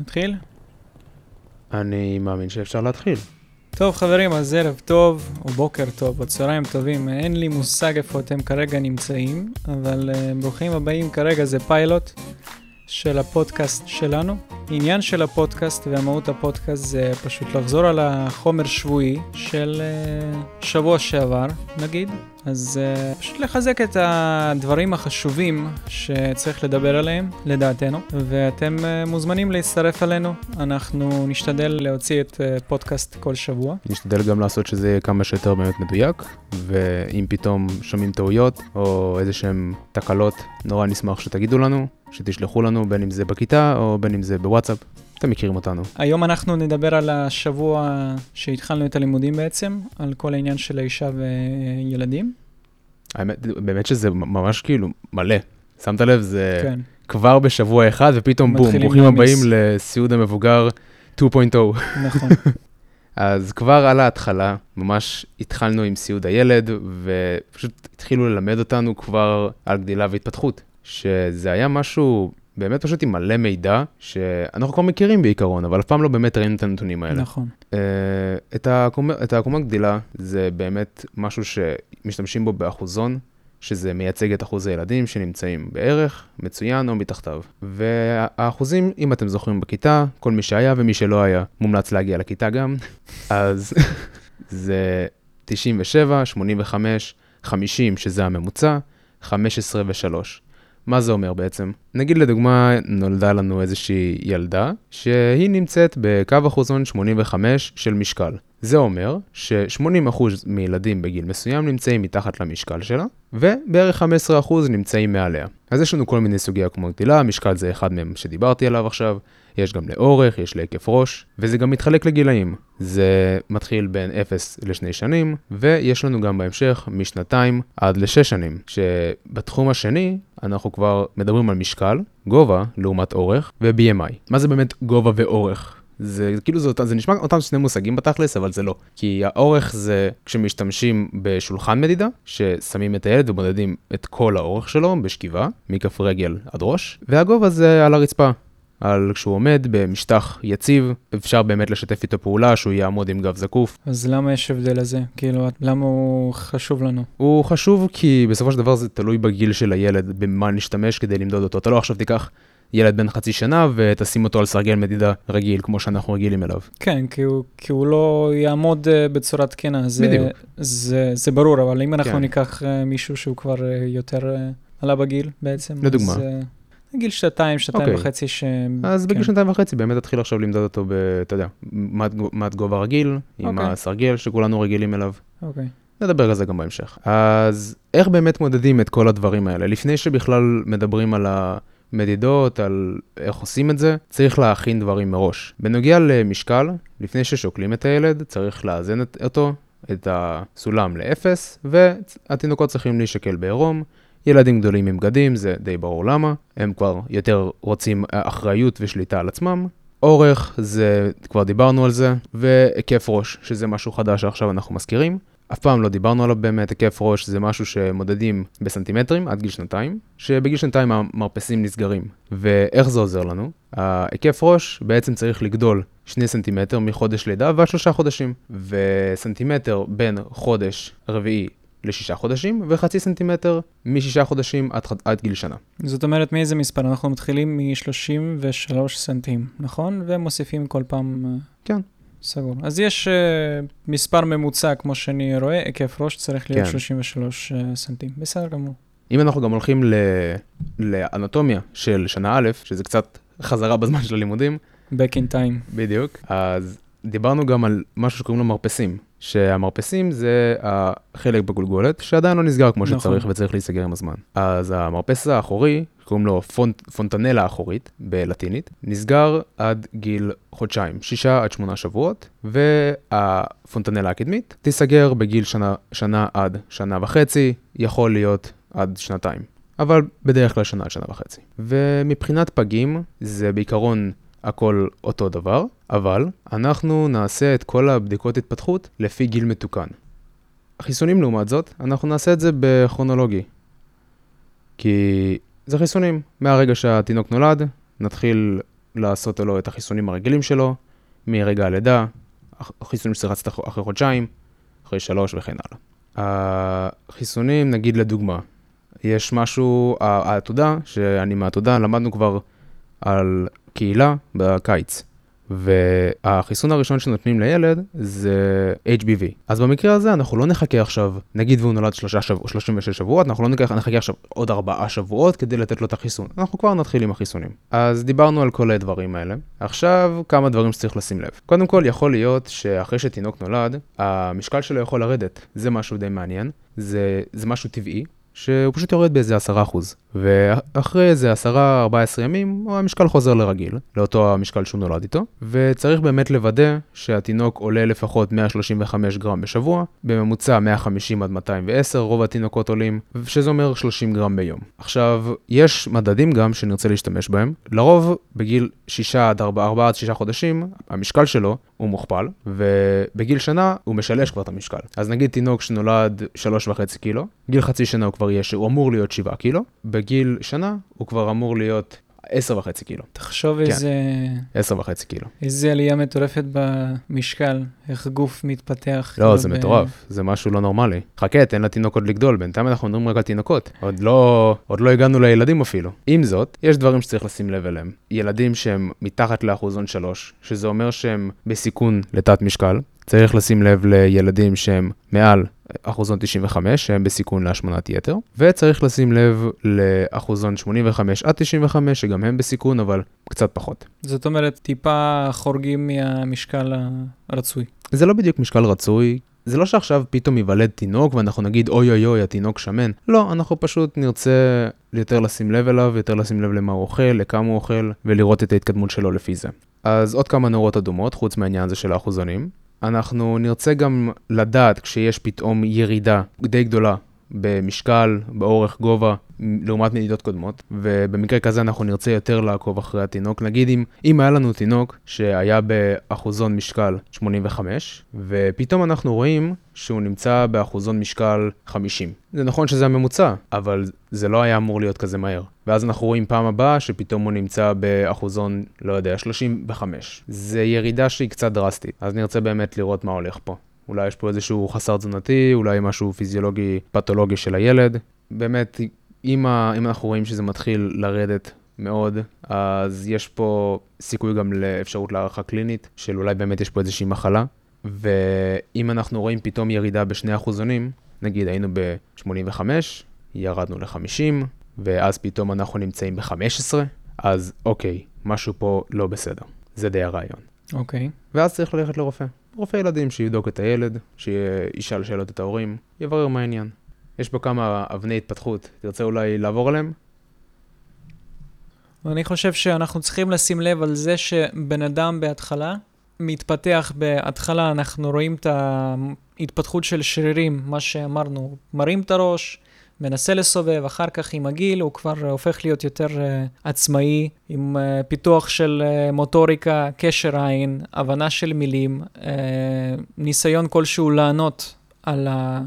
נתחיל? אני מאמין שאפשר להתחיל. טוב חברים, אז ערב טוב, או בוקר טוב, או צהריים טובים, אין לי מושג איפה אתם כרגע נמצאים, אבל uh, ברוכים הבאים, כרגע זה פיילוט של הפודקאסט שלנו. עניין של הפודקאסט והמהות הפודקאסט זה פשוט לחזור על החומר שבועי של uh, שבוע שעבר, נגיד, אז uh, פשוט לחזק את הדברים החשובים שצריך לדבר עליהם, לדעתנו, ואתם uh, מוזמנים להצטרף אלינו. אנחנו נשתדל להוציא את uh, פודקאסט כל שבוע. נשתדל גם לעשות שזה יהיה כמה שיותר באמת מדויק, ואם פתאום שומעים טעויות או איזה שהם תקלות, נורא נשמח שתגידו לנו, שתשלחו לנו, בין אם זה בכיתה או בין אם זה בוואטסאפ. אתם מכירים אותנו. היום אנחנו נדבר על השבוע שהתחלנו את הלימודים בעצם, על כל העניין של האישה וילדים. האמת, באמת שזה ממש כאילו מלא. שמת לב? זה כן. כבר בשבוע אחד, ופתאום בום, ברוכים. הבאים לסיעוד המבוגר 2.0. נכון. אז כבר על ההתחלה, ממש התחלנו עם סיעוד הילד, ופשוט התחילו ללמד אותנו כבר על גדילה והתפתחות. שזה היה משהו באמת פשוט עם מלא מידע, שאנחנו כבר מכירים בעיקרון, אבל אף פעם לא באמת ראינו את הנתונים האלה. נכון. אה, את העקומה, את העקומה גדילה זה באמת משהו שמשתמשים בו באחוזון, שזה מייצג את אחוז הילדים שנמצאים בערך, מצוין או מתחתיו. והאחוזים, אם אתם זוכרים בכיתה, כל מי שהיה ומי שלא היה, מומלץ להגיע לכיתה גם, אז זה 97, 85, 50, שזה הממוצע, 15 ו-3. מה זה אומר בעצם? נגיד לדוגמה, נולדה לנו איזושהי ילדה, שהיא נמצאת בקו אחוזון 85 של משקל. זה אומר ש-80% מילדים בגיל מסוים נמצאים מתחת למשקל שלה, ובערך 15% נמצאים מעליה. אז יש לנו כל מיני סוגי עקומות גדילה, משקל זה אחד מהם שדיברתי עליו עכשיו, יש גם לאורך, יש להיקף ראש, וזה גם מתחלק לגילאים. זה מתחיל בין 0 ל-2 שנים, ויש לנו גם בהמשך משנתיים עד ל-6 שנים, שבתחום השני אנחנו כבר מדברים על משקל, גובה לעומת אורך, ו-BMI. מה זה באמת גובה ואורך? זה כאילו זה, זה נשמע אותם שני מושגים בתכלס, אבל זה לא. כי האורך זה כשמשתמשים בשולחן מדידה, ששמים את הילד ומודדים את כל האורך שלו בשכיבה, מכף רגל עד ראש, והגובה זה על הרצפה. על כשהוא עומד במשטח יציב, אפשר באמת לשתף איתו פעולה, שהוא יעמוד עם גב זקוף. אז למה יש הבדל הזה? כאילו, למה הוא חשוב לנו? הוא חשוב כי בסופו של דבר זה תלוי בגיל של הילד, במה נשתמש כדי למדוד אותו. אתה לא עכשיו תיקח ילד בן חצי שנה ותשים אותו על סרגל מדידה רגיל, כמו שאנחנו רגילים אליו. כן, כי הוא, כי הוא לא יעמוד uh, בצורה תקינה, זה, בדיוק. זה, זה ברור, אבל אם אנחנו כן. ניקח uh, מישהו שהוא כבר uh, יותר עלה בגיל בעצם, לדוגמה. אז גיל שנתיים, שנתיים אוקיי. וחצי, ש... אז כן. בגיל שנתיים וחצי באמת תתחיל עכשיו למדוד אותו ב... אתה יודע, מעט גו- מעט גובה רגיל, עם אוקיי. הסרגל שכולנו רגילים אליו. אוקיי. נדבר על זה גם בהמשך. אז איך באמת מודדים את כל הדברים האלה? לפני שבכלל מדברים על המדידות, על איך עושים את זה, צריך להכין דברים מראש. בנוגע למשקל, לפני ששוקלים את הילד, צריך לאזן אותו, את הסולם לאפס, והתינוקות צריכים להישקל בעירום. ילדים גדולים עם בגדים, זה די ברור למה, הם כבר יותר רוצים אה, אחריות ושליטה על עצמם. אורך, זה, כבר דיברנו על זה, והיקף ראש, שזה משהו חדש שעכשיו אנחנו מזכירים. אף פעם לא דיברנו עליו באמת, היקף ראש זה משהו שמודדים בסנטימטרים עד גיל שנתיים, שבגיל שנתיים המרפסים נסגרים. ואיך זה עוזר לנו? ההיקף ראש בעצם צריך לגדול 2 סנטימטר מחודש לידה ועד שלושה חודשים, וסנטימטר בין חודש רביעי לשישה חודשים, וחצי סנטימטר משישה חודשים עד, ח- עד גיל שנה. זאת אומרת, מאיזה מספר? אנחנו מתחילים מ-33 סנטים, נכון? ומוסיפים כל פעם... אה, כן. סגור. אז יש uh, מספר ממוצע, כמו שאני רואה, היקף ראש צריך להיות כן. 33 uh, סנטים. בסדר גמור. אם אנחנו גם הולכים ל... לאנטומיה של שנה א', שזה קצת חזרה בזמן של הלימודים, back in time. בדיוק. אז דיברנו גם על משהו שקוראים לו מרפסים, שהמרפסים זה החלק בגולגולת שעדיין לא נסגר כמו נכון. שצריך וצריך להיסגר עם הזמן. אז המרפס האחורי, קוראים לו פונט, פונטנלה אחורית בלטינית, נסגר עד גיל חודשיים, שישה עד שמונה שבועות, והפונטנלה הקדמית תיסגר בגיל שנה, שנה עד שנה וחצי, יכול להיות עד שנתיים. אבל בדרך כלל שנה עד שנה וחצי. ומבחינת פגים, זה בעיקרון הכל אותו דבר, אבל אנחנו נעשה את כל הבדיקות התפתחות לפי גיל מתוקן. החיסונים לעומת זאת, אנחנו נעשה את זה בכרונולוגי. כי זה חיסונים. מהרגע שהתינוק נולד, נתחיל לעשות לו את החיסונים הרגילים שלו, מרגע הלידה, החיסונים לעשות אחרי חודשיים, אחרי שלוש וכן הלאה. החיסונים, נגיד לדוגמה, יש משהו, העתודה, שאני מהעתודה, למדנו כבר על קהילה בקיץ. והחיסון הראשון שנותנים לילד זה HBV. אז במקרה הזה אנחנו לא נחכה עכשיו, נגיד והוא נולד שלושה שבוע, 36 שבועות, אנחנו לא נחכה, נחכה עכשיו עוד ארבעה שבועות כדי לתת לו את החיסון. אנחנו כבר נתחיל עם החיסונים. אז דיברנו על כל הדברים האלה. עכשיו כמה דברים שצריך לשים לב. קודם כל יכול להיות שאחרי שתינוק נולד, המשקל שלו יכול לרדת. זה משהו די מעניין. זה, זה משהו טבעי, שהוא פשוט יורד באיזה 10%. ואחרי איזה 10-14 ימים, המשקל חוזר לרגיל, לאותו המשקל שהוא נולד איתו, וצריך באמת לוודא שהתינוק עולה לפחות 135 גרם בשבוע, בממוצע 150 עד 210, רוב התינוקות עולים, שזה אומר 30 גרם ביום. עכשיו, יש מדדים גם שנרצה להשתמש בהם, לרוב בגיל 6 עד 4, 4 עד 6 חודשים, המשקל שלו הוא מוכפל, ובגיל שנה הוא משלש כבר את המשקל. אז נגיד תינוק שנולד 3.5 קילו, גיל חצי שנה הוא כבר יש, הוא אמור להיות 7 קילו, בגיל שנה הוא כבר אמור להיות 10 וחצי קילו. תחשוב כן. איזה... 10 וחצי קילו. איזה עלייה מטורפת במשקל, איך גוף מתפתח. לא, כאילו זה ב- מטורף, זה משהו לא נורמלי. חכה, תן לתינוק עוד לגדול, בינתיים אנחנו מדברים רק על תינוקות. עוד לא, עוד לא הגענו לילדים אפילו. עם זאת, יש דברים שצריך לשים לב אליהם. ילדים שהם מתחת לאחוזון 3, שזה אומר שהם בסיכון לתת משקל. צריך לשים לב לילדים שהם מעל אחוזון 95, שהם בסיכון להשמנת יתר, וצריך לשים לב לאחוזון 85 עד 95, שגם הם בסיכון, אבל קצת פחות. זאת אומרת, טיפה חורגים מהמשקל הרצוי. זה לא בדיוק משקל רצוי. זה לא שעכשיו פתאום ייוולד תינוק ואנחנו נגיד אוי אוי אוי התינוק שמן. לא, אנחנו פשוט נרצה יותר לשים לב אליו, יותר לשים לב למה הוא אוכל, לכמה הוא אוכל, ולראות את ההתקדמות שלו לפי זה. אז עוד כמה נורות אדומות, חוץ מהעניין הזה של האחוזונים. אנחנו נרצה גם לדעת כשיש פתאום ירידה די גדולה במשקל, באורך, גובה, לעומת מדידות קודמות, ובמקרה כזה אנחנו נרצה יותר לעקוב אחרי התינוק. נגיד אם, אם היה לנו תינוק שהיה באחוזון משקל 85, ופתאום אנחנו רואים שהוא נמצא באחוזון משקל 50. זה נכון שזה הממוצע, אבל זה לא היה אמור להיות כזה מהר. ואז אנחנו רואים פעם הבאה שפתאום הוא נמצא באחוזון, לא יודע, 35. זה ירידה שהיא קצת דרסטית, אז נרצה באמת לראות מה הולך פה. אולי יש פה איזשהו חסר תזונתי, אולי משהו פיזיולוגי, פתולוגי של הילד. באמת, אם, ה, אם אנחנו רואים שזה מתחיל לרדת מאוד, אז יש פה סיכוי גם לאפשרות להערכה קלינית, של אולי באמת יש פה איזושהי מחלה. ואם אנחנו רואים פתאום ירידה בשני אחוזונים, נגיד היינו ב-85, ירדנו ל-50, ואז פתאום אנחנו נמצאים ב-15, אז אוקיי, משהו פה לא בסדר. זה די הרעיון. אוקיי. ואז צריך ללכת לרופא. רופא ילדים שיבדוק את הילד, שישאל שאלות את ההורים, יברר מה העניין. יש פה כמה אבני התפתחות, תרצה אולי לעבור עליהם? אני חושב שאנחנו צריכים לשים לב על זה שבן אדם בהתחלה מתפתח בהתחלה, אנחנו רואים את ההתפתחות של שרירים, מה שאמרנו, מרים את הראש, מנסה לסובב, אחר כך עם הגיל הוא כבר הופך להיות יותר uh, עצמאי, עם uh, פיתוח של uh, מוטוריקה, קשר עין, הבנה של מילים, uh, ניסיון כלשהו לענות על ה...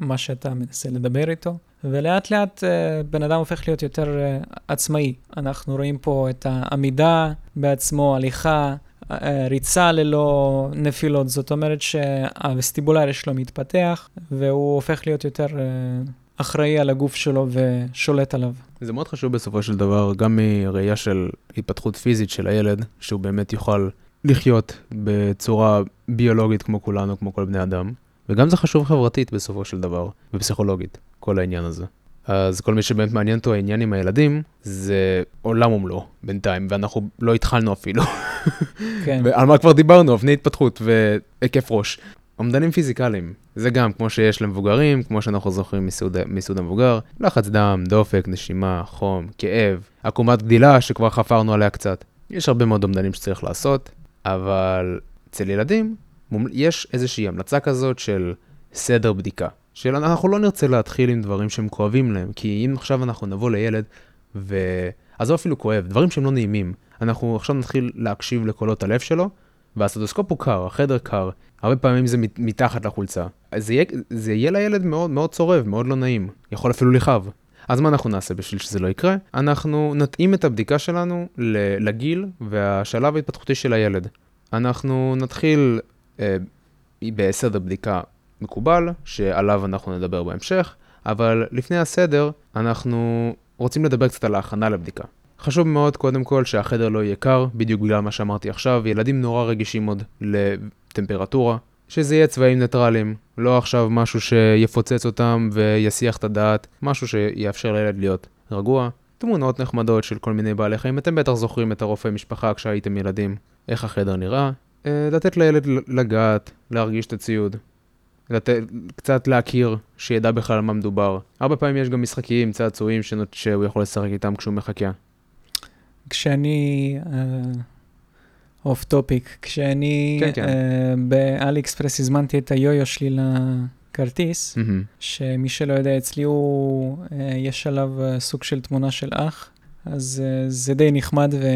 מה שאתה מנסה לדבר איתו. ולאט לאט uh, בן אדם הופך להיות יותר uh, עצמאי. אנחנו רואים פה את העמידה בעצמו, הליכה, uh, ריצה ללא נפילות, זאת אומרת שהווסטיבולרי שלו מתפתח והוא הופך להיות יותר אחראי על הגוף שלו ושולט עליו. זה מאוד חשוב בסופו של דבר, גם מראייה של התפתחות פיזית של הילד, שהוא באמת יוכל לחיות בצורה ביולוגית כמו כולנו, כמו כל בני אדם. וגם זה חשוב חברתית בסופו של דבר, ופסיכולוגית, כל העניין הזה. אז כל מי שבאמת מעניין אותו העניין עם הילדים, זה עולם ומלואו בינתיים, ואנחנו לא התחלנו אפילו. כן. ועל מה כבר דיברנו? אבני התפתחות והיקף ראש. אומדנים פיזיקליים, זה גם כמו שיש למבוגרים, כמו שאנחנו זוכרים מסעוד, מסעוד המבוגר, לחץ דם, דופק, נשימה, חום, כאב, עקומת גדילה שכבר חפרנו עליה קצת. יש הרבה מאוד אומדנים שצריך לעשות, אבל אצל ילדים יש איזושהי המלצה כזאת של סדר בדיקה. של אנחנו לא נרצה להתחיל עם דברים שהם כואבים להם, כי אם עכשיו אנחנו נבוא לילד, ו... עזוב אפילו כואב, דברים שהם לא נעימים. אנחנו עכשיו נתחיל להקשיב לקולות הלב שלו, והסטטוסקופ הוא קר, החדר קר, הרבה פעמים זה מתחת לחולצה. זה יהיה, זה יהיה לילד מאוד מאוד צורב, מאוד לא נעים, יכול אפילו לכאב. אז מה אנחנו נעשה בשביל שזה לא יקרה? אנחנו נתאים את הבדיקה שלנו לגיל והשלב ההתפתחותי של הילד. אנחנו נתחיל אה, בסדר בדיקה מקובל, שעליו אנחנו נדבר בהמשך, אבל לפני הסדר, אנחנו רוצים לדבר קצת על ההכנה לבדיקה. חשוב מאוד קודם כל שהחדר לא יהיה קר, בדיוק בגלל מה שאמרתי עכשיו, ילדים נורא רגישים עוד לטמפרטורה, שזה יהיה צבעים ניטרליים, לא עכשיו משהו שיפוצץ אותם ויסיח את הדעת, משהו שיאפשר לילד להיות רגוע. תמונות נחמדות של כל מיני בעלי חיים, אתם בטח זוכרים את הרופא משפחה כשהייתם ילדים, איך החדר נראה. אה, לתת לילד לגעת, להרגיש את הציוד, לת... קצת להכיר, שידע בכלל על מה מדובר. הרבה פעמים יש גם משחקים, צעצועים שנות... שהוא יכול לשחק איתם כשהוא מחכה. כשאני, off אה, topic, כשאני כן, כן. אה, באלי אקספרס הזמנתי את היו-יו שלי לכרטיס, Mm-hmm. שמי שלא יודע, אצלי הוא, אה, יש עליו סוג של תמונה של אח, אז אה, זה די נחמד ו...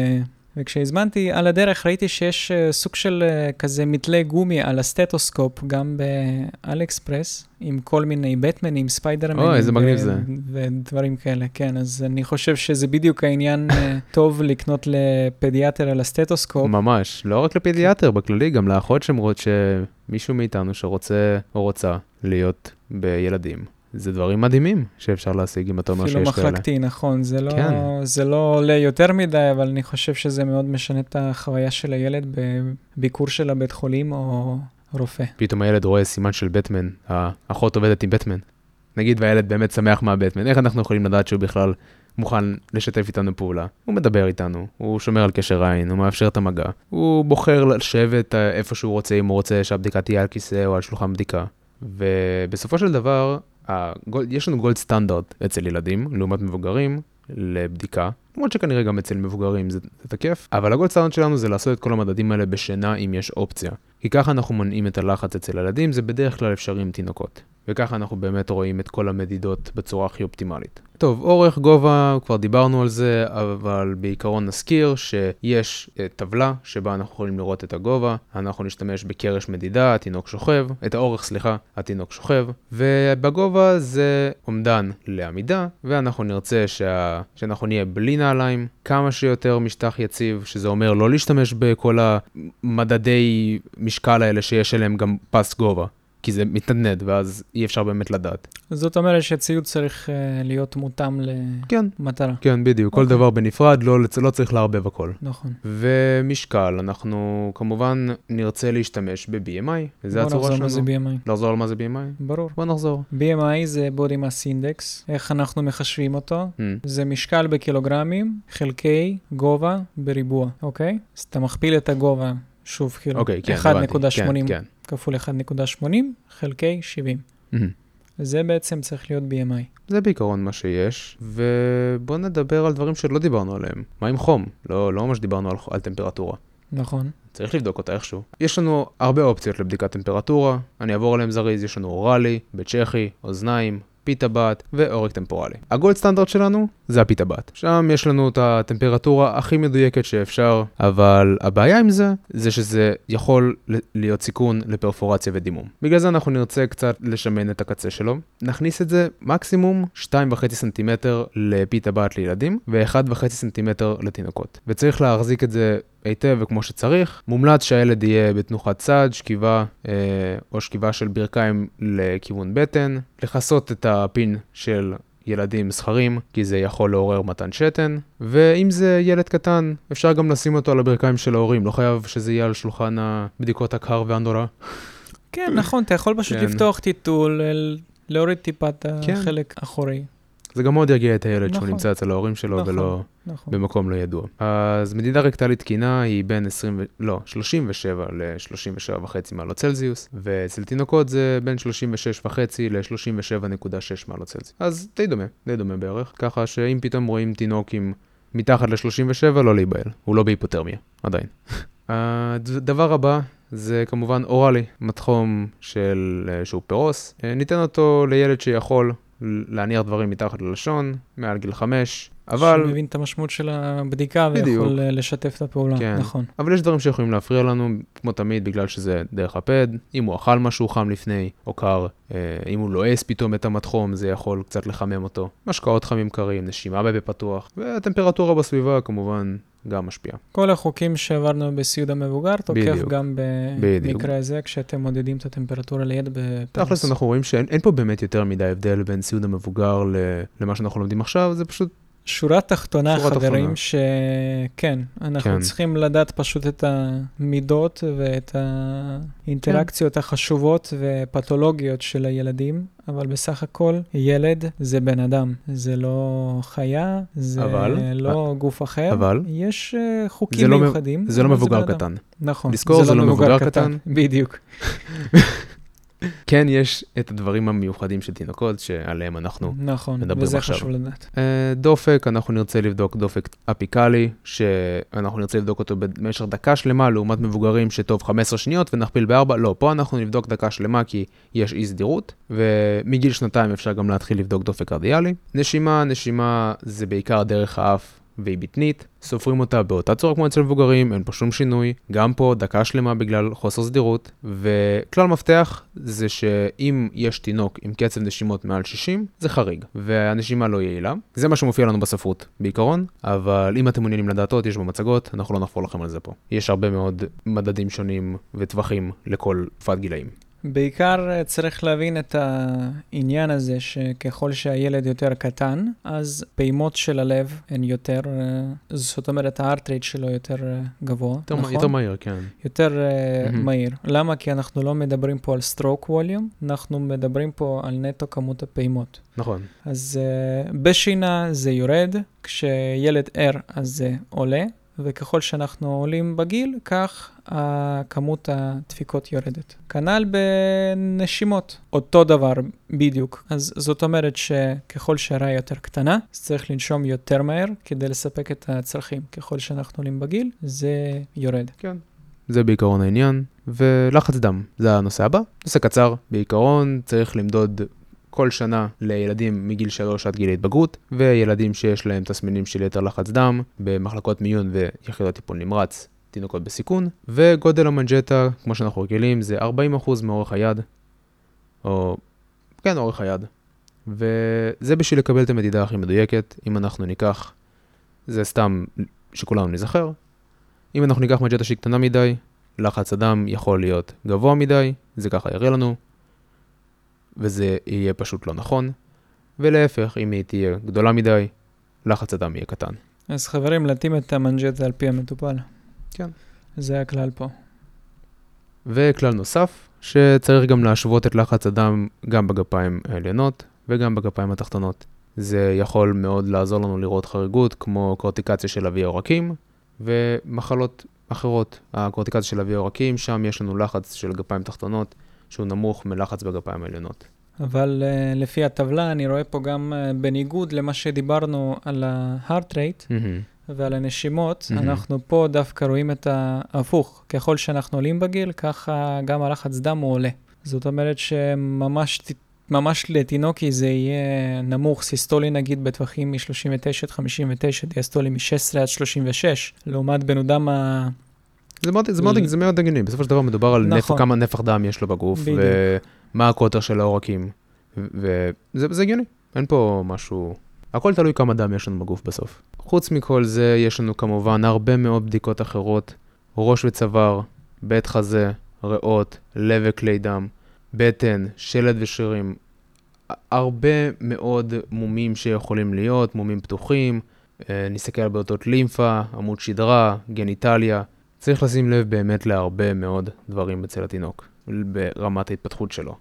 וכשהזמנתי על הדרך ראיתי שיש אה, סוג של אה, כזה מתלה גומי על הסטטוסקופ, גם באליקספרס, עם כל מיני בטמנים, ספיידרמנים. אוי, איזה מגניב זה. ודברים כאלה, כן. אז אני חושב שזה בדיוק העניין uh, טוב לקנות לפדיאטר על הסטטוסקופ. ממש, לא רק לפדיאטר, בכללי, גם לאחות שמרות שמישהו מאיתנו שרוצה או רוצה להיות בילדים. זה דברים מדהימים שאפשר להשיג אתה אומר שיש כאלה. אפילו מחלקתי, נכון. זה לא, כן. זה לא עולה יותר מדי, אבל אני חושב שזה מאוד משנה את החוויה של הילד בביקור של הבית חולים או רופא. פתאום הילד רואה סימן של בטמן, האחות עובדת עם בטמן. נגיד והילד באמת שמח מהבטמן, איך אנחנו יכולים לדעת שהוא בכלל מוכן לשתף איתנו פעולה? הוא מדבר איתנו, הוא שומר על קשר עין, הוא מאפשר את המגע, הוא בוחר לשבת איפה שהוא רוצה, אם הוא רוצה שהבדיקה תהיה על כיסא או על שולחן בדיקה. ובסופו של דבר, הגול, יש לנו גולד סטנדרט אצל ילדים, לעומת מבוגרים, לבדיקה, למרות שכנראה גם אצל מבוגרים זה, זה תקף, אבל הגולד סטנדרט שלנו זה לעשות את כל המדדים האלה בשינה אם יש אופציה. כי ככה אנחנו מונעים את הלחץ אצל ילדים, זה בדרך כלל אפשרי עם תינוקות. וככה אנחנו באמת רואים את כל המדידות בצורה הכי אופטימלית. טוב, אורך, גובה, כבר דיברנו על זה, אבל בעיקרון נזכיר שיש uh, טבלה שבה אנחנו יכולים לראות את הגובה, אנחנו נשתמש בקרש מדידה, התינוק שוכב, את האורך, סליחה, התינוק שוכב, ובגובה זה אומדן לעמידה, ואנחנו נרצה שה... שאנחנו נהיה בלי נעליים, כמה שיותר משטח יציב, שזה אומר לא להשתמש בכל המדדי משקל האלה שיש עליהם גם פס גובה. כי זה מתנדנד, ואז אי אפשר באמת לדעת. זאת אומרת שהציוד צריך uh, להיות מותאם למטרה. כן, כן, בדיוק. Okay. כל אוקיי. דבר בנפרד, לא, לא צריך לערבב הכל. נכון. ומשקל, אנחנו כמובן נרצה להשתמש ב-BMI, וזה הצורה שלנו. בוא נחזור מה זה BMI. לחזור על מה זה BMI? ברור. בוא נחזור. BMI זה body mass index, איך אנחנו מחשבים אותו? Mm. זה משקל בקילוגרמים, חלקי גובה בריבוע, אוקיי? אז אתה מכפיל את הגובה, שוב, כאילו, אוקיי, כן, 1.80 כן, כן. כפול 1.80 חלקי 70. Mm-hmm. זה בעצם צריך להיות BMI. זה בעיקרון מה שיש, ובוא נדבר על דברים שלא דיברנו עליהם. מה עם חום? לא, לא ממש דיברנו על, על טמפרטורה. נכון. צריך לבדוק אותה איכשהו. יש לנו הרבה אופציות לבדיקת טמפרטורה, אני אעבור עליהם זריז, יש לנו אוראלי, בצ'כי, אוזניים, פיתה בת ועורק טמפורלי. הגולד סטנדרט שלנו זה הפיתה בת. שם יש לנו את הטמפרטורה הכי מדויקת שאפשר, אבל הבעיה עם זה, זה שזה יכול להיות סיכון לפרפורציה ודימום. בגלל זה אנחנו נרצה קצת לשמן את הקצה שלו. נכניס את זה מקסימום 2.5 סנטימטר לפיתה בת לילדים ו-1.5 סנטימטר לתינוקות. וצריך להחזיק את זה היטב וכמו שצריך. מומלץ שהילד יהיה בתנוחת צד, שכיבה אה, או שכיבה של ברכיים לכיוון בטן, לכסות את הפין של ילדים זכרים, כי זה יכול לעורר מתן שתן, ואם זה ילד קטן, אפשר גם לשים אותו על הברכיים של ההורים, לא חייב שזה יהיה על שולחן הבדיקות הקר והנורא. כן, נכון, אתה יכול פשוט כן. לפתוח טיטול, להוריד טיפה את כן. החלק האחורי. זה גם מאוד ירגיע את הילד שהוא נכון. נמצא אצל ההורים שלו נכון. ולא נכון. במקום לא ידוע. אז מדידה רקטלית תקינה היא בין 20, ו- לא, 37 ל-37 וחצי מעלות צלזיוס, ואצל תינוקות זה בין 36 וחצי ל-37.6 מעלות צלזיוס. אז די דומה, די דומה בערך, ככה שאם פתאום רואים תינוק עם מתחת ל-37, לא להיבהל, הוא לא בהיפותרמיה, עדיין. הדבר הבא זה כמובן אוראלי, מתחום של, שהוא פירוס. ניתן אותו לילד שיכול להניח דברים מתחת ללשון, מעל גיל חמש, אבל... שמבין את המשמעות של הבדיקה בדיוק. ויכול לשתף את הפעולה, כן. נכון. אבל יש דברים שיכולים להפריע לנו, כמו תמיד, בגלל שזה דרך הפד. אם הוא אכל משהו חם לפני, או קר, אה, אם הוא לועס פתאום את המד חום, זה יכול קצת לחמם אותו. משקאות חמים קרים, נשימה בפה פתוח, והטמפרטורה בסביבה כמובן גם משפיעה. כל החוקים שעברנו בסיעוד המבוגר, תוקף בדיוק. גם. במקרה הזה, כשאתם מודדים את הטמפרטורה ליד בפרס. תכלס אנחנו רואים שאין אין פה באמת יותר מדי הבדל בין סיעוד המבוגר למה שאנחנו לומדים עכשיו, זה פשוט, שורה תחתונה, שורה חברים, תחתונה. שכן, אנחנו כן. צריכים לדעת פשוט את המידות ואת האינטראקציות החשובות ופתולוגיות של הילדים, אבל בסך הכל, ילד זה בן אדם, זה לא חיה, זה אבל- לא גוף אחר. אבל- יש אה, זה חוקים לא מ- מיוחדים. זה לא מבוגר אדם. קטן. נכון. לזכור, זה לא מבוגר קטן. בדיוק. כן, יש את הדברים המיוחדים של תינוקות, שעליהם אנחנו נכון, מדברים וזה עכשיו. חשוב לדעת. אה, דופק, אנחנו נרצה לבדוק דופק אפיקלי, שאנחנו נרצה לבדוק אותו במשך דקה שלמה, לעומת מבוגרים שטוב 15 שניות ונכפיל בארבע, לא, פה אנחנו נבדוק דקה שלמה כי יש אי סדירות, ומגיל שנתיים אפשר גם להתחיל לבדוק דופק קרדיאלי. נשימה, נשימה זה בעיקר דרך האף. והיא בטנית, סופרים אותה באותה צורה כמו אצל מבוגרים, אין פה שום שינוי, גם פה דקה שלמה בגלל חוסר סדירות, וכלל מפתח זה שאם יש תינוק עם קצב נשימות מעל 60, זה חריג, והנשימה לא יעילה. זה מה שמופיע לנו בספרות בעיקרון, אבל אם אתם מעוניינים לדעת עוד, יש במצגות, אנחנו לא נחפור לכם על זה פה. יש הרבה מאוד מדדים שונים וטווחים לכל תקופת גילאים. בעיקר אה, צריך להבין את העניין הזה שככל שהילד יותר קטן, אז פעימות של הלב הן יותר, אה, זאת אומרת הארט רייט שלו יותר אה, גבוה, יותר, נכון? יותר מהיר, כן. יותר מהמם. מהיר. למה? כי אנחנו לא מדברים פה על stroke volume, אנחנו מדברים פה על נטו כמות הפעימות. נכון. אז uh, בשינה זה יורד, כשילד ער אז זה עולה, וככל שאנחנו עולים בגיל, כך כמות הדפיקות יורדת. כנ"ל בנשימות, אותו דבר בדיוק. אז זאת אומרת שככל שהרעה יותר קטנה, אז צריך לנשום יותר מהר כדי לספק את הצרכים. ככל שאנחנו עולים בגיל, זה יורד. כן. זה בעיקרון העניין, ולחץ דם, זה הנושא הבא. נושא קצר, בעיקרון צריך למדוד כל שנה לילדים מגיל 3 עד גיל ההתבגרות, וילדים שיש להם תסמינים של יתר לחץ דם במחלקות מיון ויחידות טיפול נמרץ, תינוקות בסיכון, וגודל המנג'טה, כמו שאנחנו רגילים, זה 40% מאורך היד, או כן, אורך היד. וזה בשביל לקבל את המדידה הכי מדויקת, אם אנחנו ניקח, זה סתם שכולנו נזכר, אם אנחנו ניקח מג'טה שהיא קטנה מדי, לחץ הדם יכול להיות גבוה מדי, זה ככה יראה לנו, וזה יהיה פשוט לא נכון, ולהפך, אם היא תהיה גדולה מדי, לחץ הדם יהיה קטן. אז חברים, להתאים את המנג'טה על פי המטופל. כן. זה הכלל פה. וכלל נוסף, שצריך גם להשוות את לחץ הדם גם בגפיים העליונות וגם בגפיים התחתונות. זה יכול מאוד לעזור לנו לראות חריגות, כמו קורטיקציה של אבי העורקים, ומחלות אחרות. הקורטיקציה של אבי העורקים, שם יש לנו לחץ של גפיים תחתונות, שהוא נמוך מלחץ בגפיים העליונות. אבל uh, לפי הטבלה, אני רואה פה גם uh, בניגוד למה שדיברנו על ה-heart rate ועל הנשימות, מהמם. אנחנו פה דווקא רואים את ההפוך. ככל שאנחנו עולים בגיל, ככה גם הלחץ דם הוא עולה. זאת אומרת שממש ממש לתינוקי זה יהיה נמוך, סיסטולי נגיד בטווחים מ-39 עד 59, דיאסטולי מ-16 עד 36, לעומת בן אדם. זה מאוד, זה מאוד, זה מאוד הגיוני, בסופו של דבר מדובר על נפח, נכון. כמה נפח דם יש לו בגוף, בדיוק. ומה הקוטר של העורקים, וזה זה הגיוני, אין פה משהו, הכל תלוי כמה דם יש לנו בגוף בסוף. חוץ מכל זה, יש לנו כמובן הרבה מאוד בדיקות אחרות, ראש וצוואר, בית חזה, ריאות, לב וכלי דם, בטן, שלד ושרירים, הרבה מאוד מומים שיכולים להיות, מומים פתוחים, אה, נסתכל על בעיות לימפה, עמוד שדרה, גניטליה. צריך לשים לב באמת להרבה מאוד דברים אצל התינוק, ברמת ההתפתחות שלו.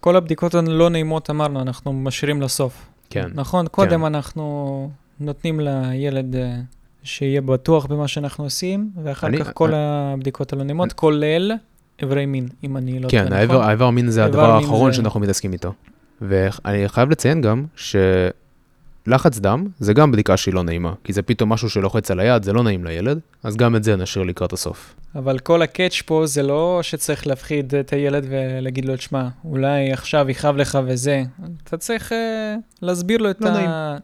כל הבדיקות הלא נעימות אמרנו, אנחנו משאירים לסוף. כן, נכון? קודם אנחנו נותנים לילד אה, שיהיה בטוח במה שאנחנו עושים, ואחר אני- כך כל אני- הבדיקות הלא נעימות, כולל איברי מין, אם אני לא טועה, כן, נכון? האיבר, האיבר מין זה הדבר האחרון זה- שאנחנו מתעסקים איתו. ואני חייב לציין גם שלא לחץ דם זה גם בדיקה שהיא לא נעימה, כי זה פתאום משהו שלוחץ על היד, זה לא נעים לילד, אז גם את זה נשאיר לקראת הסוף. אבל כל הקאץ' פה זה לא שצריך להפחיד את הילד ולהגיד לו, תשמע, אולי עכשיו יכאב לך וזה. אתה צריך uh, להסביר לו את לא ה...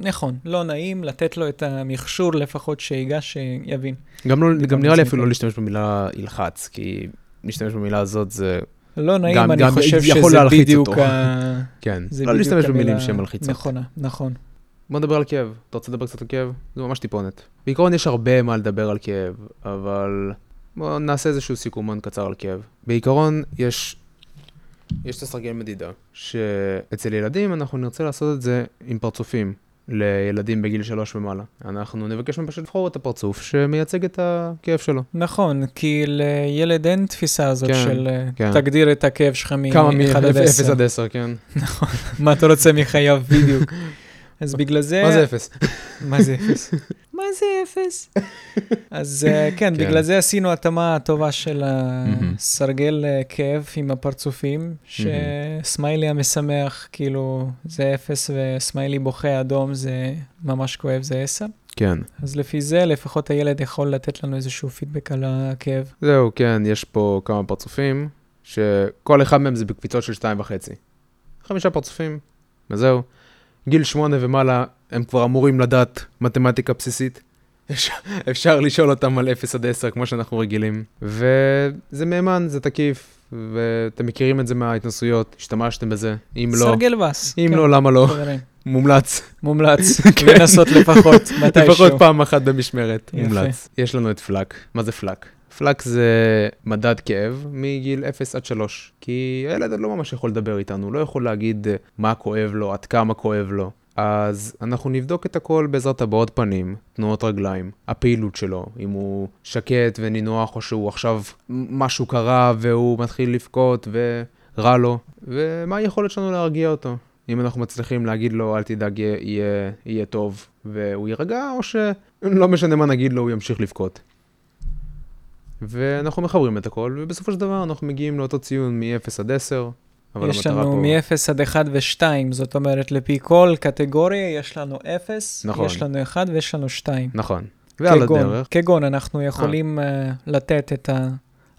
נכון, לא נעים, לתת לו את המכשור לפחות שיגש, שיבין. גם, לא, גם על נראה לי אפילו. לא להשתמש במילה ילחץ, כי להשתמש במילה הזאת זה, לא נעים, גם- אני גם חושב שזה בדיוק אותו. ה... כן, זה לא להשתמש במילים שהן מלחיצות. נכונה, נכון. בוא נדבר על כאב. אתה רוצה לדבר קצת על כאב? זה ממש טיפונת. בעיקרון יש הרבה מה לדבר על כאב, אבל בואו נעשה איזשהו סיכומון קצר על כאב. בעיקרון יש, יש את הסרגל מדידה, שאצל ילדים אנחנו נרצה לעשות את זה עם פרצופים. לילדים בגיל שלוש ומעלה. אנחנו נבקש מהם פשוט לבחור את הפרצוף שמייצג את הכאב שלו. נכון, כי לילד אין תפיסה הזאת כן, של אה, כן. תגדיר את הכאב שלך כמה מ-1 עד 0 10. עד 10, כן. מה אתה רוצה מחייו בדיוק. אז בגלל זה... מה זה 0? מה זה אפס? מה זה אפס? אז אה, כן, כן. בגלל זה עשינו התאמה טובה של. הסרגל אה, כאב עם הפרצופים, שסמיילי המשמח, כאילו, זה אפס, וסמיילי בוכה אדום זה ממש כואב, זה עשר. כן. אז לפי זה, לפחות הילד יכול לתת לנו איזשהו פידבק על הכאב. זהו, כן, יש פה כמה פרצופים, שכל אחד מהם זה בקפיצות של שתיים וחצי. חמישה פרצופים, וזהו. גיל שמונה ומעלה, הם כבר אמורים לדעת מתמטיקה בסיסית. אפשר, אפשר לשאול אותם על 0 עד 10 כמו שאנחנו רגילים. וזה מהימן, זה תקיף, ואתם מכירים את זה מההתנסויות, השתמשתם בזה. אם לא, סרגל בס. אם כן, לא, למה לא? מומלץ. מומלץ כן. לנסות לפחות, מתישהו. לפחות פעם אחת במשמרת. מומלץ. יש לנו את פלאק. מה זה פלאק? פלאק זה מדד כאב מגיל 0 עד 3. כי הילד לא ממש יכול לדבר איתנו, לא יכול להגיד אה, מה כואב לו, עד כמה כואב לו. אז אנחנו נבדוק את הכל בעזרת הבעות פנים, תנועות רגליים, הפעילות שלו, אם הוא שקט ונינוח או שהוא עכשיו משהו קרה והוא מתחיל לבכות ורע לו, ומה היכולת שלנו להרגיע אותו. אם אנחנו מצליחים להגיד לו, אל תדאג, יהיה, יהיה טוב, והוא יירגע, או שלא משנה מה נגיד לו, הוא ימשיך לבכות. ואנחנו מחברים את הכל, ובסופו של דבר אנחנו מגיעים לאותו ציון מ-0 עד 10. אבל יש לנו פה- מ-0 עד 1 ו-2, זאת אומרת, לפי כל קטגוריה יש לנו 0, נכון. יש לנו 1 ויש לנו 2. נכון. ועל כגון, הדרך, כגון, אנחנו יכולים uh, לתת את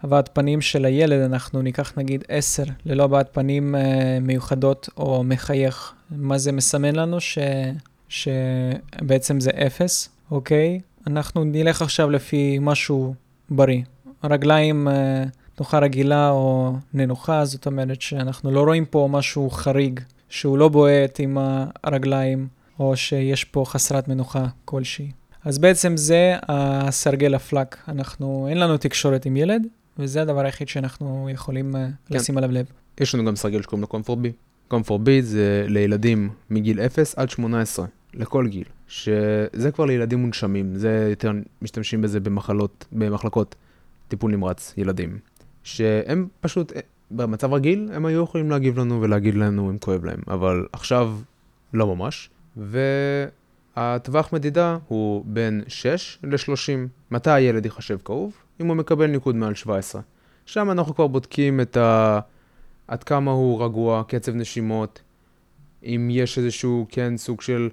הבעת פנים של הילד, אנחנו ניקח נגיד 10 ללא הבעת פנים uh, מיוחדות או מחייך. מה זה מסמן לנו? ש... שבעצם זה 0, אוקיי? אנחנו נלך עכשיו לפי משהו בריא. רגליים uh, תנוחה רגילה או ננוחה, זאת אומרת שאנחנו לא רואים פה משהו חריג, שהוא לא בועט עם הרגליים, או שיש פה חסרת מנוחה כלשהי. אז בעצם זה הסרגל הפלאק. אנחנו, אין לנו תקשורת עם ילד, וזה הדבר היחיד שאנחנו יכולים אה, כן. לשים עליו לב. יש לנו גם סרגל שקוראים לו קומפורט בי. קומפורט בי זה לילדים מגיל 0 עד 18, לכל גיל. שזה כבר לילדים מונשמים, זה יותר משתמשים בזה במחלות, במחלקות טיפול נמרץ ילדים. שהם פשוט, אה, במצב רגיל, הם היו יכולים להגיב לנו ולהגיד לנו אם כואב להם, אבל עכשיו לא ממש. והטווח מדידה הוא בין 6 ל-30. מתי הילד ייחשב כאוב? אם הוא מקבל ניקוד מעל 17. שם אנחנו כבר בודקים את ה... עד כמה הוא רגוע, קצב נשימות, אם יש איזשהו, כן, סוג של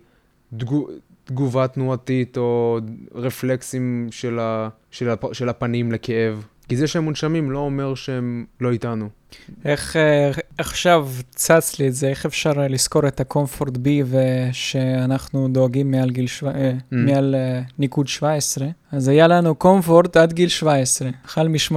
תגו, תגובה תנועתית או רפלקסים של, הפנים לכאב. כי זה שהם מונשמים לא אומר שהם לא איתנו. איך אה, עכשיו צץ לי את זה, איך אפשר אה, לזכור את הקומפורט בי ושאנחנו דואגים מעל גיל, שו... אה, Mm. מעל ניקוד 17? אז היה לנו קומפורט עד גיל 17. החל מ-18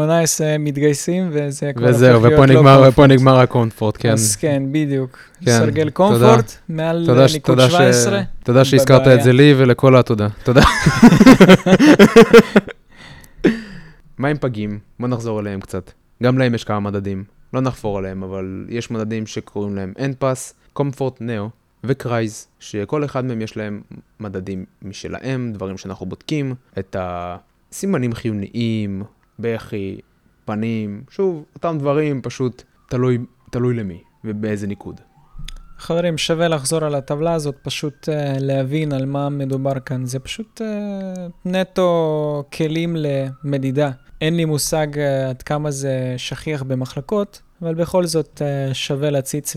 מתגייסים וזה כבר וזהו, להיות ופה לא נגמר, קומפורט. ופה נגמר הקונפורט, כן. אז כן, בדיוק. כן, סרגל תודה. קומפורט מעל תודה, אה, ש- ניקוד תודה, ש... 17. תודה שהזכרת. את זה לי ולכל התודה. תודה. מה עם פגים? בוא נחזור אליהם קצת. גם להם יש כמה מדדים. לא נחפור עליהם, אבל יש מדדים שקוראים להם NPAS, Comfort Neo וקרייז, שכל אחד מהם יש להם מדדים משלהם, דברים שאנחנו בודקים, את הסימנים חיוניים, בכי, פנים, שוב, אותם דברים, פשוט תלוי, תלוי למי ובאיזה ניקוד. חברים, שווה לחזור על הטבלה הזאת, פשוט uh, להבין על מה מדובר כאן. זה פשוט uh, נטו כלים למדידה. אין לי מושג uh, עד כמה זה שכיח במחלקות, אבל בכל זאת uh, שווה להציץ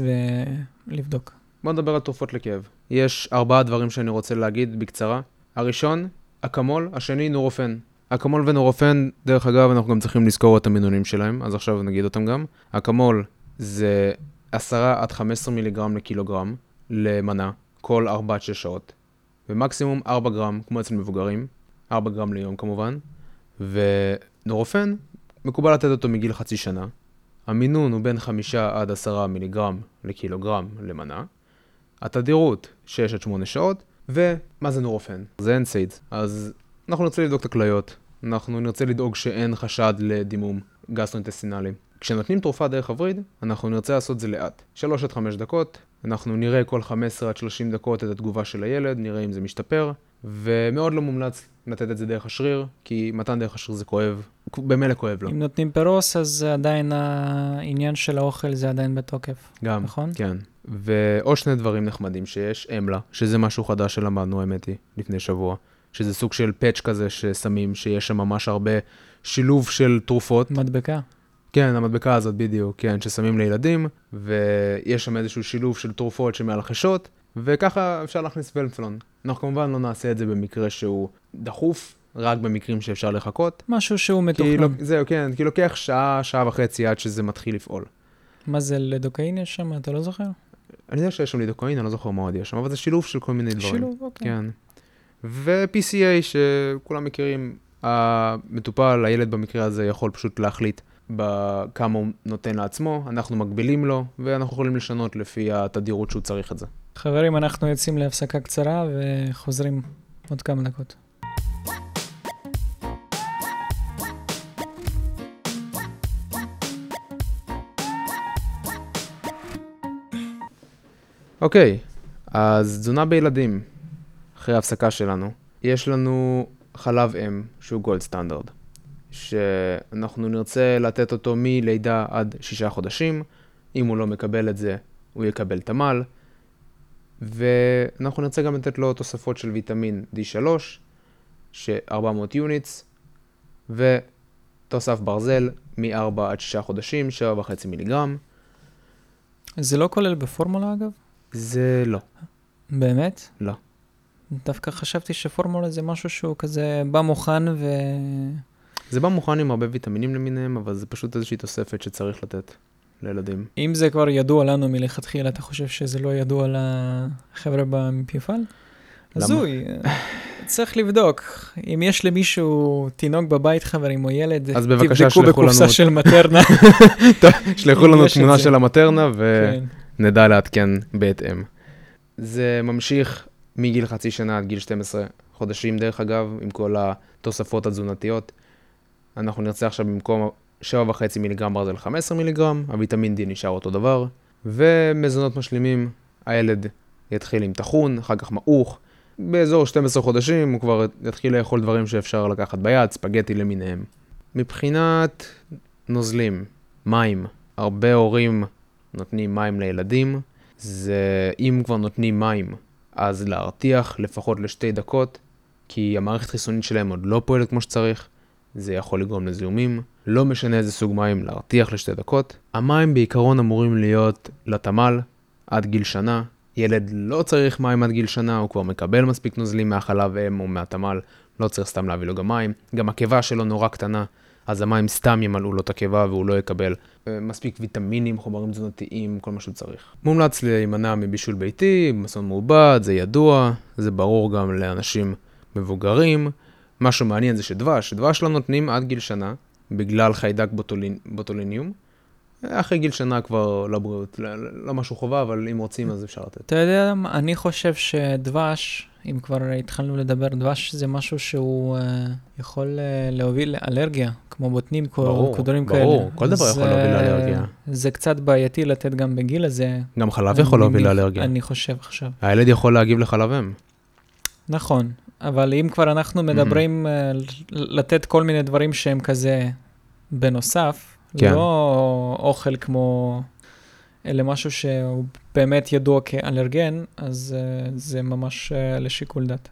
ולבדוק. בוא נדבר על תרופות לכאב. יש ארבעה דברים שאני רוצה להגיד בקצרה. הראשון, אקמול, השני, נורופן. אקמול ונורופן, דרך אגב, אנחנו גם צריכים לזכור את המינונים שלהם, אז עכשיו נגיד אותם גם. אקמול זה 10 עד 15 מיליגרם לקילוגרם למנה, כל 4 עד 6 שעות. ומקסימום 4 גרם, כמו אצל מבוגרים, 4 גרם ליום כמובן. ונורופן, מקובל לתת אותו מגיל חצי שנה. המינון הוא בין 5 עד 10 מיליגרם לקילוגרם למנה. התדירות 6 עד 8 שעות, ומה זה נורופן? זה NSAID. אז אנחנו נרצה לבדוק את הכליות, אנחנו נרצה לדאוג שאין חשד לדימום גסטרואינטסטינלי. כשנותנים תרופה דרך הווריד, אנחנו נרצה לעשות זה לאט. 3 עד 5 דקות, אנחנו נראה כל 15 עד 30 דקות את התגובה של הילד, נראה אם זה משתפר, ומאוד לא מומלץ לתת את זה דרך השריר, כי מתן דרך השריר זה כואב, במילא כואב לו. אם נותנים פירוס, אז עדיין העניין של האוכל זה עדיין בתוקף. גם, נכון? כן. ועוד שני דברים נחמדים שיש, אמלה, שזה משהו חדש שלמדנו, האמת היא, לפני שבוע. שזה סוג של פאץ' כזה ששמים, שיש שם ממש הרבה שילוב של תרופות. מדבקה. כן, המדבקה הזאת בדיוק, כן, ששמים לילדים, ויש שם איזשהו שילוב של תרופות שמעל החשות, וככה אפשר להכניס ולפלון. אנחנו כמובן לא נעשה את זה במקרה שהוא דחוף, רק במקרים שאפשר לחכות. משהו שהוא מתוכנן. לא, זהו, כן, כי לוקח שעה, שעה וחצי עד שזה מתחיל לפעול. מה זה, לדוקאין יש שם? אתה לא זוכר? אני יודע שיש שם לידוקאין, אני לא זוכר מה עוד יש שם, אבל זה שילוב של כל מיני דברים. שילוב, אוקיי. כן. ו-PCA, שכולם מכירים, המטופל, הילד במקרה הזה, יכול פשוט להחליט בכמה הוא נותן לעצמו, אנחנו מגבילים לו, ואנחנו יכולים לשנות לפי התדירות שהוא צריך את זה. חברים, אנחנו יוצאים להפסקה קצרה וחוזרים עוד כמה דקות. אוקיי, אז תזונה בילדים, אחרי ההפסקה שלנו, יש לנו חלב אם, שהוא גולד סטנדרט, שאנחנו נרצה לתת אותו מלידה עד שישה חודשים, אם הוא לא מקבל את זה, הוא יקבל תמ"ל, ואנחנו נרצה גם לתת לו תוספות של ויטמין D3, ש-400 יוניטס, ותוסף ברזל מ-4 עד 6 חודשים, 7.5 מיליגרם. זה לא כולל בפורמולה אגב? זה לא. באמת? לא. דווקא חשבתי שפורמולה זה משהו שהוא כזה בא מוכן ו... זה בא מוכן עם הרבה ויטמינים למיניהם, אבל זה פשוט איזושהי תוספת שצריך לתת לילדים. אם זה כבר ידוע לנו מלכתחילה, אתה חושב שזה לא ידוע לחבר'ה במפעל? הזוי, צריך לבדוק. אם יש למישהו תינוק בבית, חברים, או ילד, אז בבקשה, תבדקו בקופסה של מטרנה. שלחו לנו תמונה. של המטרנה כן. ונדע לעדכן בהתאם. זה ממשיך מגיל חצי שנה עד גיל 12 חודשים, דרך אגב, עם כל התוספות התזונתיות. אנחנו נרצה עכשיו במקום 7.5 מיליגרם ברזל 15 מיליגרם, הוויטמין D נשאר אותו דבר, ומזונות משלימים, הילד יתחיל עם טחון, אחר כך מעוך. באזור 12 חודשים הוא כבר יתחיל לאכול דברים שאפשר לקחת ביד, ספגטי למיניהם. מבחינת נוזלים, מים, הרבה הורים נותנים מים לילדים, זה אם כבר נותנים מים, אז להרתיח לפחות לשתי דקות, כי המערכת חיסונית שלהם עוד לא פועלת כמו שצריך, זה יכול לגרום לזיהומים, לא משנה איזה סוג מים, להרתיח לשתי דקות. המים בעיקרון אמורים להיות לתמ"ל עד גיל שנה, ילד לא צריך מים עד גיל שנה, הוא כבר מקבל מספיק נוזלים מהחלב אם או מהתמ"ל, לא צריך סתם להביא לו גם מים. גם הקיבה שלו נורא קטנה, אז המים סתם ימלאו לו את הקיבה והוא לא יקבל אה, מספיק ויטמינים, חומרים תזונתיים, כל מה שהוא צריך. מומלץ להימנע מבישול ביתי, מזון מעובד, זה ידוע, זה ברור גם לאנשים מבוגרים. משהו מעניין זה שדבש, דבש לא נותנים עד גיל שנה, בגלל חיידק בוטולין, בוטוליניום. אחרי גיל שנה כבר לא בריאות, לא, לא משהו חובה, אבל אם רוצים אז אפשר לתת. אתה יודע, אני חושב שדבש, אם כבר התחלנו לדבר, דבש זה משהו שהוא uh, יכול uh, להוביל לאלרגיה, כמו בוטנים, ברור, כדורים כאלה. ברור, כל דבר אז, יכול להוביל לאלרגיה. זה קצת בעייתי לתת גם בגיל הזה. גם חלב יכול להוביל לאלרגיה. אני חושב עכשיו. הילד יכול להגיב לחלב אם. נכון, אבל אם כבר אנחנו מדברים אה, לתת כל מיני דברים שהם כזה בנוסף, כן. לא אוכל כמו, אלא משהו שהוא באמת ידוע כאלרגן, אז אה, זה ממש אה, לשיקול דעת.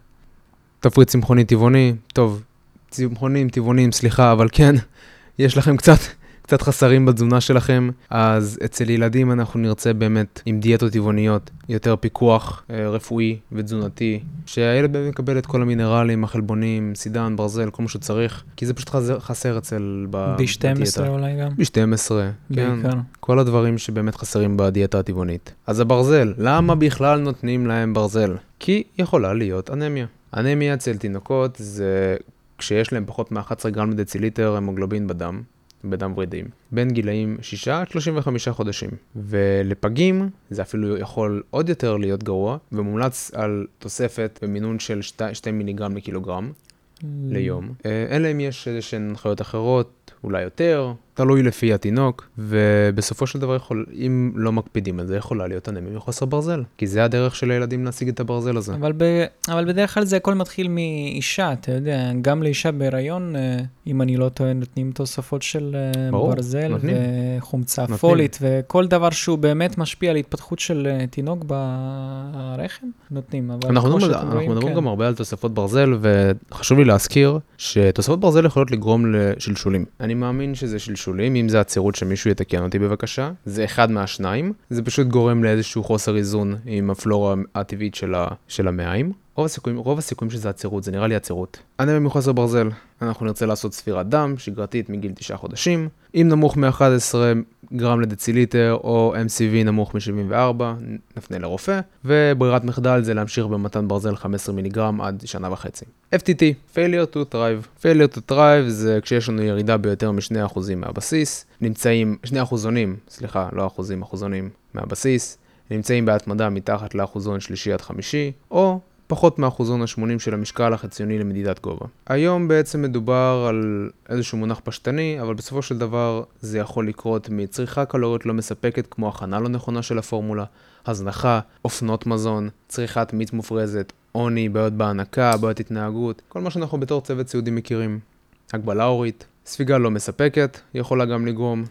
תפריט צמחוני טבעוני, טוב, צמחונים, טבעונים, סליחה, אבל כן, יש לכם קצת קצת חסרים בתזונה שלכם, אז אצל ילדים אנחנו נרצה באמת עם דיאטות טבעוניות, יותר פיקוח אה, רפואי ותזונתי, שהילד באמת יקבל את כל המינרלים, החלבונים, סידן, ברזל, כל מה שצריך, כי זה פשוט חסר, חסר אצל ב- B12 אולי גם, ב-12, כן. בעיקר. כל הדברים שבאמת חסרים בדיאטה הטבעונית. אז הברזל, למה בכלל נותנים להם ברזל? כי יכולה להיות אנמיה. אנמיה אצל תינוקות זה כשיש להם פחות מ-11 גרם לדציליטר המוגלובין בדם, בדם ורידים, בין גילאים 6 עד 35 חודשים. ולפגים זה אפילו יכול עוד יותר להיות גרוע, ומומלץ על תוספת במינון של 2 מיליגרם לקילוגרם ליום. אה, אלא אם יש איזה שהן הנחיות אחרות, אולי יותר, תלוי לפי התינוק, ובסופו של דבר יכול, אם לא מקפידים על זה, יכולה להיות אנמיה מחוסר ברזל, כי זה הדרך של הילדים להשיג את הברזל הזה. אבל, ב... אבל בדרך כלל זה הכל מתחיל מאישה, אתה יודע, גם לאישה בהיריון, אה, אם אני לא טועה, נותנים תוספות של אה, ברור, ברזל נותנים. וחומצה נותנים. פולית, וכל דבר שהוא באמת משפיע על התפתחות של אה, תינוק ברחם, נותנים. אבל אנחנו מדברים, שאתם אנחנו רואים, מדברים כן. גם הרבה על תוספות ברזל, וחשוב לי להזכיר שתוספות ברזל יכולות לגרום לשלשולים. אני מאמין שזה שלשולים, אם זה עצירות שמישהו יתקן אותי בבקשה, זה אחד מהשניים, זה פשוט גורם לאיזשהו חוסר איזון עם הפלורה הטבעית של, ה, של המעיים. רוב הסיכויים, רוב הסיכויים שזה עצירות, זה נראה לי עצירות. אנמיה מחוסר ברזל, אנחנו נרצה לעשות ספירת דם שגרתית מגיל 9 חודשים. אם נמוך מ-11 גרם לדציליטר או MCV נמוך מ-74, נפנה לרופא. וברירת מחדל זה להמשיך במתן ברזל 15 מיליגרם עד שנה וחצי. FTT, failure to thrive. failure to thrive זה כשיש לנו ירידה ביותר מ-2% מהבסיס, נמצאים, 2 אחוזונים, סליחה, לא אחוזים, אחוזונים מהבסיס, נמצאים בהתמדה מתחת לאחוזון שלישי עד חמישי, או פחות מהאחוזון ה-80 של המשקל החציוני למדידת גובה. היום בעצם מדובר על איזשהו מונח פשטני, אבל בסופו של דבר זה יכול לקרות מצריכה קלוריות לא מספקת, כמו הכנה לא נכונה של הפורמולה, הזנחה, אופנות מזון, צריכת מיץ מופרזת, עוני, בעיות בהנקה, בעיות התנהגות, כל מה שאנחנו בתור צוות סיעודי מכירים. הגבלה הורית, ספיגה לא מספקת, יכולה גם לגרום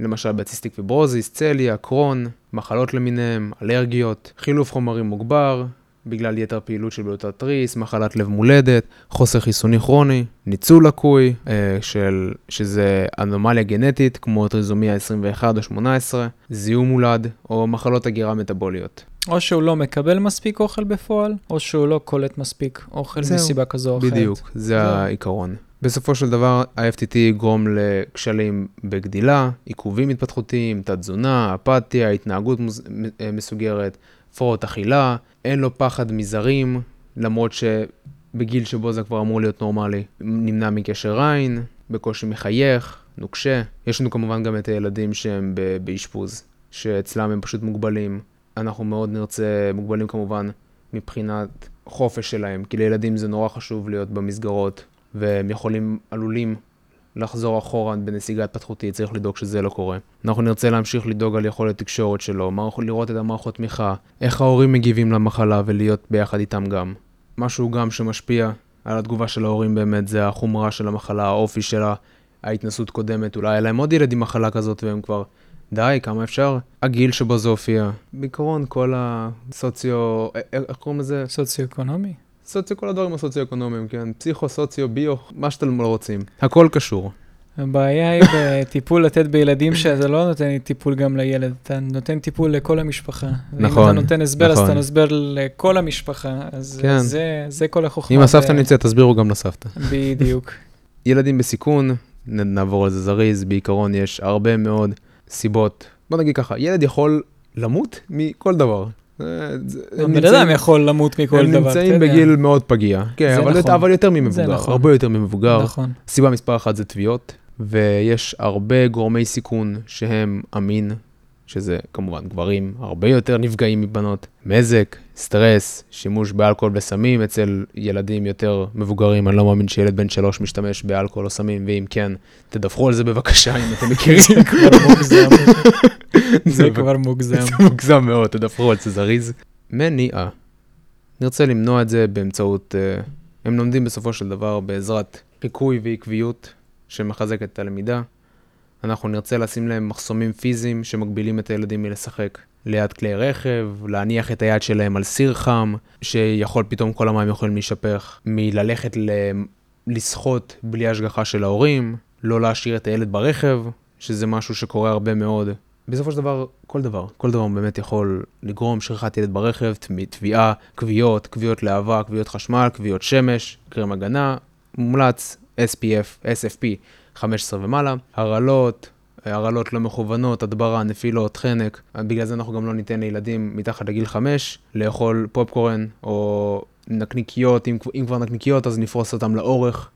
למשל בציסטיק פיברוזיס, צליה, קרון, מחלות למיניהם, אלרגיות, חילוף חומרים מוגבר, בגלל יתר פעילות של בלוטת תריס, מחלת לב מולדת, חוסר חיסוני כרוני, ניצול לקוי, אה, של, שזה אנומליה גנטית כמו טריזומיה 21 או 18, זיהום מולד או מחלות הגירה מטבוליות. או שהוא לא מקבל מספיק אוכל בפועל, או שהוא לא קולט מספיק אוכל זהו, מסיבה כזו או אחרת. בדיוק, זה זהו. העיקרון. בסופו של דבר, ה-FTT יגרום לכשלים בגדילה, עיכובים התפתחותיים, תת-תזונה, אפתיה, התנהגות מוז... מ- מסוגרת, הפרעות אכילה, אין לו פחד מזרים, למרות שבגיל שבו זה כבר אמור להיות נורמלי. נמנע מקשר עין, בקושי מחייך, נוקשה. יש לנו כמובן גם את הילדים שהם באשפוז, שאצלם הם פשוט מוגבלים. אנחנו מאוד נרצה, מוגבלים כמובן מבחינת חופש שלהם, כי לילדים זה נורא חשוב להיות במסגרות, והם יכולים, עלולים לחזור אחורה בנסיגה התפתחותית, צריך לדאוג שזה לא קורה. אנחנו נרצה להמשיך לדאוג על יכולת תקשורת שלו, לראות את המערכות תמיכה, איך ההורים מגיבים למחלה ולהיות ביחד איתם גם. משהו גם שמשפיע על התגובה של ההורים באמת זה החומרה של המחלה, האופי שלה, ההתנסות קודמת, אולי היה להם עוד ילד עם מחלה כזאת והם כבר, די, כמה אפשר? הגיל שבו זה הופיע. בעיקרון כל הסוציו, איך קוראים לזה? סוציו-אקונומי. סוציו, כל הדברים הסוציו-אקונומיים, כן? פסיכו, סוציו, ביו, מה שאתם לא רוצים. הכל קשור. הבעיה היא בטיפול לתת בילדים שאתה לא נותן טיפול גם לילד, אתה נותן טיפול לכל המשפחה. ואם נכון, אתה נותן הסבר, אז נכון. אתה הסבר לכל המשפחה. אז כן. זה, זה כל החוכמה. אם הסבתא ב- נמצאת, תסבירו גם לסבתא. בדיוק. ילדים בסיכון, נעבור על זה זריז, בעיקרון יש הרבה מאוד סיבות. בוא נגיד ככה, ילד יכול למות מכל דבר. הם הבן נמצאים- אדם יכול למות מכל הם דבר. אתה נמצאים. בגיל מאוד פגיע. כן, אבל, נכון. אבל יותר ממבוגר, נכון. הרבה יותר ממבוגר. נכון. סיבה מספר אחת זה תביעות, ויש הרבה גורמי סיכון שהם המין, שזה כמובן גברים, הרבה יותר נפגעים מבנות. מזג, סטרס, שימוש באלכוהול וסמים אצל ילדים יותר מבוגרים. אני לא מאמין שילד בן שלוש משתמש באלכוהול או סמים, ואם כן, תדווחו על זה בבקשה אם אתם מכירים. זה כבר מוגזם. זה כבר מוגזם. זה מוגזם מאוד, תדברו על זה זריז. מניעה. נרצה למנוע את זה באמצעות, אה, הם לומדים בסופו של דבר בעזרת חיקוי ועקביות שמחזקת את הלמידה. אנחנו נרצה לשים להם מחסומים פיזיים שמגבילים את הילדים מלשחק ליד כלי רכב, להניח את היד שלהם על סיר חם, שיכול פתאום כל המים יכולים להישפך, מללכת ל... לשחות בלי השגחה של ההורים, לא להשאיר את הילד ברכב, שזה משהו שקורה הרבה מאוד. בסופו של דבר, כל דבר, כל דבר באמת יכול לגרום שכחת ילד ברכב, תביעה, כוויות, כוויות להבה, כוויות חשמל, כוויות שמש, קרם הגנה, מומלץ, SPF, SFP 15 ומעלה, הרעלות, הרעלות לא מכוונות, הדברה, נפילות, חנק. בגלל זה אנחנו גם לא ניתן לילדים מתחת לגיל 5 לאכול פופקורן או נקניקיות, אם, אם כבר נקניקיות אז נפרוס אותם לאורך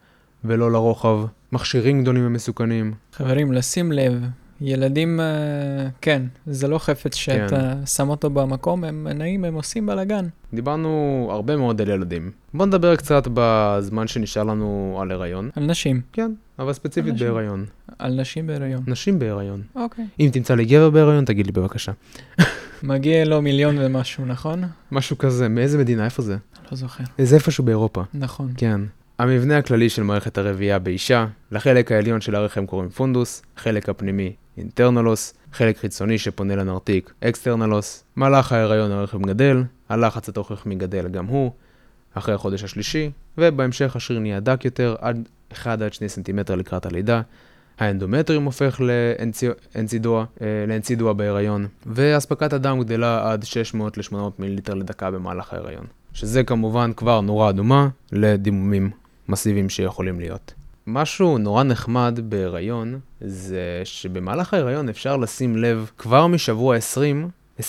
ולא לרוחב. מכשירים גדולים ומסוכנים. חברים, לשים לב, ילדים, אה, כן, זה לא חפץ שאתה כן. שם אותו במקום, הם נעים, הם עושים בלאגן. דיברנו הרבה מאוד על ילדים. בוא נדבר קצת בזמן שנשאר לנו על הריון. על נשים. כן, אבל ספציפית בהיריון. על נשים בהיריון. נשים בהיריון. אוקיי. אם תמצא לי גבר בהיריון, תגיד לי בבקשה. מגיע לו מיליון ומשהו, נכון? משהו כזה, מאיזה מדינה, איפה זה? לא זוכר. זה איפשהו באירופה. נכון. כן. המבנה הכללי של מערכת הרבייה באישה, לחלק העליון של הרחם קוראים fundus, חלק הפנימי internal os, חלק חיצוני שפונה לנרתיק external os, מהלך ההיריון הרחם גדל, הלחץ התוכחמי גדל גם הוא, אחרי החודש השלישי, ובהמשך השריר נהיה דק יותר עד 1 עד 2 סנטימטר לקראת הלידה. האנדומטריום הופך לאנצידוע, אה, לאנצידוע בהיריון, ואספקת הדם גדלה עד 600 ל-800 מיליליטר לדקה במהלך ההיריון. שזה כמובן כבר נורה אדומה לדימומים מסיביים שיכולים להיות. משהו נורא נחמד בהיריון, זה שבמהלך ההיריון אפשר לשים לב כבר משבוע 20, 20-22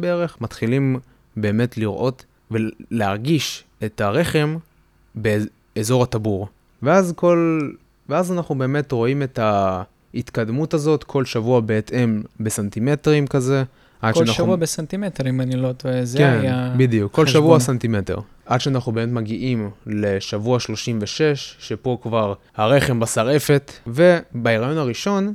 בערך, מתחילים באמת לראות ולהרגיש את הרחם באזור הטבור. ואז כל... ואז אנחנו באמת רואים את ההתקדמות הזאת כל שבוע בהתאם בסנטימטרים כזה. כל שאנחנו... שבוע בסנטימטר, אם אני לא טועה, זה כן, היה... כן, בדיוק, כל חשבון. שבוע סנטימטר. עד שאנחנו באמת מגיעים לשבוע 36, שפה כבר הרחם בשרעפת, ובהיריון הראשון,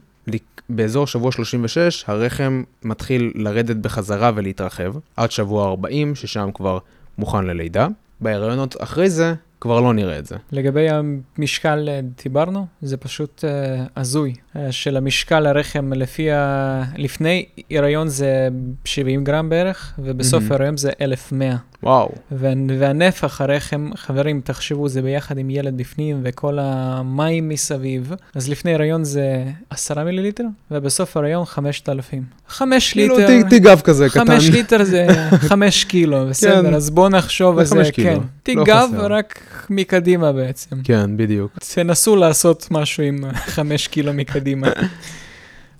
באזור שבוע 36, הרחם מתחיל לרדת בחזרה ולהתרחב, עד שבוע 40, ששם כבר מוכן ללידה. בהיריונות אחרי זה, כבר לא נראה את זה. לגבי המשקל אה, דיברנו, זה פשוט uh, הזוי. Uh, של המשקל הרחם לפי ה... לפני הריון זה 70 גרם בערך, ובסוף mm-hmm. הריון זה 1100. וואו. והנפח הרחם, חברים, תחשבו, זה ביחד עם ילד בפנים וכל המים מסביב. אז לפני הריון זה 10 מיליליטר, ובסוף הריון 5,000. 5 ליטר. כאילו תיק גב כזה קטן. 5 ליטר זה 5 קילו, בסדר? כן. אז בואו נחשוב על זה, כן. לא תיק גב לא רק מקדימה בעצם. כן, בדיוק. תנסו לעשות משהו עם 5 קילו מקדימה.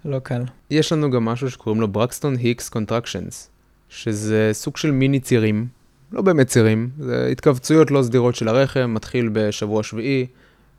לא קל. יש לנו גם משהו שקוראים לו Braxton Hicks contractions, שזה סוג של מיני צירים. לא באמת צירים, זה התכווצויות לא סדירות של הרחם, מתחיל בשבוע שביעי,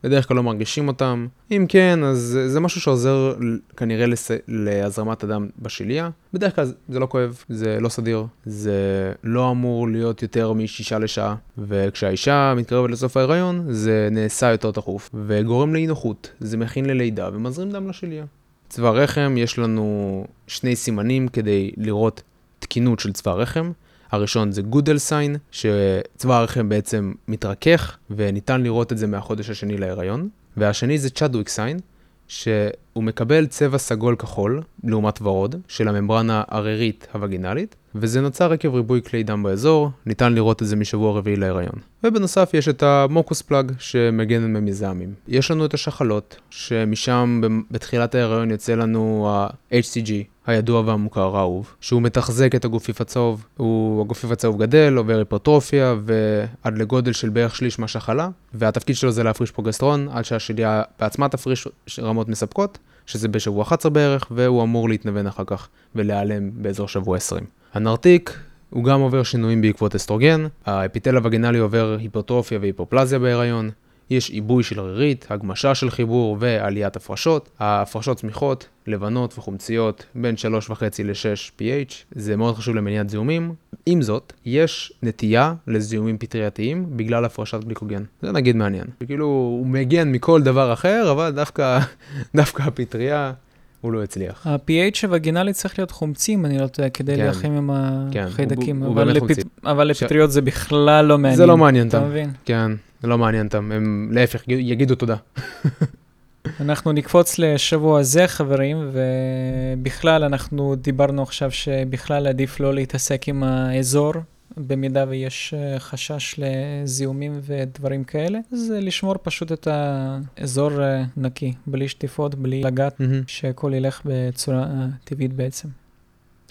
בדרך כלל לא מרגישים אותם. אם כן, אז זה משהו שעוזר כנראה לס... להזרמת הדם בשליה. בדרך כלל זה לא כואב, זה לא סדיר, זה לא אמור להיות יותר משישה לשעה, וכשהאישה מתקרבת לסוף ההיריון, זה נעשה יותר תכוף, וגורם לאי נוחות, זה מכין ללידה ומזרים דם לשליה. צבא רחם, יש לנו שני סימנים כדי לראות תקינות של צבא רחם. הראשון זה גודל סיין, שצבא הרחם בעצם מתרכך, וניתן לראות את זה מהחודש השני להיריון. והשני זה Chadwick sign, שהוא מקבל צבע סגול כחול, לעומת ורוד, של הממברנה הרירית הווגינלית, וזה נוצר עקב ריבוי כלי דם באזור, ניתן לראות את זה משבוע רביעי להיריון. ובנוסף יש את ה mucus plug שמגן ממזהמים. יש לנו את השחלות, שמשם בתחילת ההיריון יוצא לנו ה-HCG, הידוע והמוכר האהוב, שהוא מתחזק את הגופיף הצהוב, הוא, הגופיף הצהוב גדל, עובר היפרטרופיה ועד לגודל של בערך שליש מהשחלה, והתפקיד שלו זה להפריש פרוגסטרון עד שהשליה בעצמה תפריש רמות מספקות, שזה בשבוע 11 בערך, והוא אמור להתנוון אחר כך ולהיעלם באזור שבוע 20. הנרתיק הוא גם עובר שינויים בעקבות אסטרוגן, האפיטל הווגינלי עובר היפרטרופיה והיפופלזיה בהיריון, יש עיבוי של רירית, הגמשה של חיבור ועליית הפרשות. ההפרשות צמיחות, לבנות וחומציות בין 3.5 ל-6 pH, זה מאוד חשוב למניעת זיהומים. עם זאת, יש נטייה לזיהומים פטרייתיים בגלל הפרשת גליקוגן. זה נגיד מעניין. כאילו, הוא מגן מכל דבר אחר, אבל דווקא, דווקא הפטריה... הוא לא הצליח. ה-PH הווגינלי צריך להיות חומצים, אני לא טועה, כדי כן, להילחם עם כן, החיידקים. הוא, הוא באמת חומצי. אבל לפטריות ש... זה בכלל לא מעניין. זה לא מעניין אותם. אתה מבין? כן, זה לא מעניין אותם, הם להפך, יגידו תודה. אנחנו נקפוץ לשבוע הזה, חברים, ובכלל, אנחנו דיברנו עכשיו שבכלל עדיף לא להתעסק עם האזור במידה ויש אה, חשש לזיהומים ודברים כאלה, אז לשמור פשוט את האזור אה, נקי, בלי שטיפות, בלי לגעת, מהמם. שהכל ילך בצורה אה, טבעית בעצם.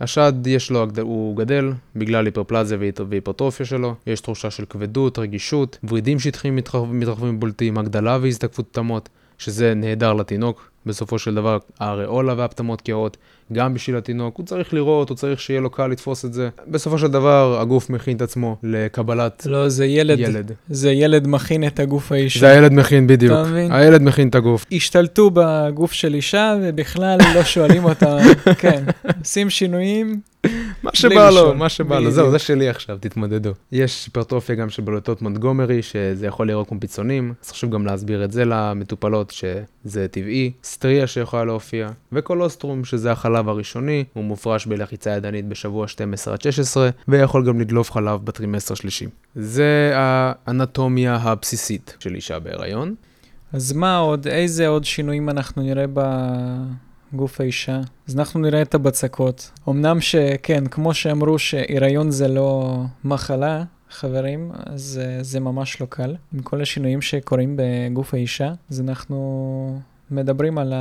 השד, יש לו, הוא גדל בגלל היפרפלזיה והיפ- והיפרטרופיה שלו, יש תחושה של כבדות, רגישות, ורידים שטחיים מתרחב- מתרחבים ובולטים, הגדלה והזדקפות פטמות, שזה נהדר לתינוק. בסופו של דבר, האריולה והפטמות קהות, גם בשביל התינוק, הוא צריך לראות, הוא צריך שיהיה לו קל לתפוס את זה. בסופו של דבר, הגוף מכין את עצמו לקבלת לא, זה ילד, ילד. זה ילד מכין את הגוף האישה. זה הילד מכין בדיוק. אתה מבין? הילד מכין את הגוף. השתלטו בגוף של אישה ובכלל לא שואלים אותה, כן, עושים שינויים, מה שבא לו. מה שבא לו. זהו, זה שלי עכשיו, תתמודדו. יש היפרטרופיה גם של בלוטות מונטגומרי, שזה יכול להיראות כמו פצעונים, אז חשוב גם להסביר את זה למטופלות, שזה טבעי, סטריה שיכולה להופיע, וקולוסטרום, שזה החלב הראשוני, הוא מופרש בלחיצה ידנית בשבוע 12 עד 16, ויכול גם לדלוף חלב בטרימסטר שלישי. זה האנטומיה הבסיסית של אישה בהיריון. אז מה עוד, איזה עוד שינויים אנחנו נראה בגוף האישה? אז אנחנו נראה את הבצקות. אמנם שכן, כמו שאמרו שהיריון זה לא מחלה, חברים, אז uh, זה ממש לא קל. עם כל השינויים שקורים בגוף האישה, אז אנחנו מדברים על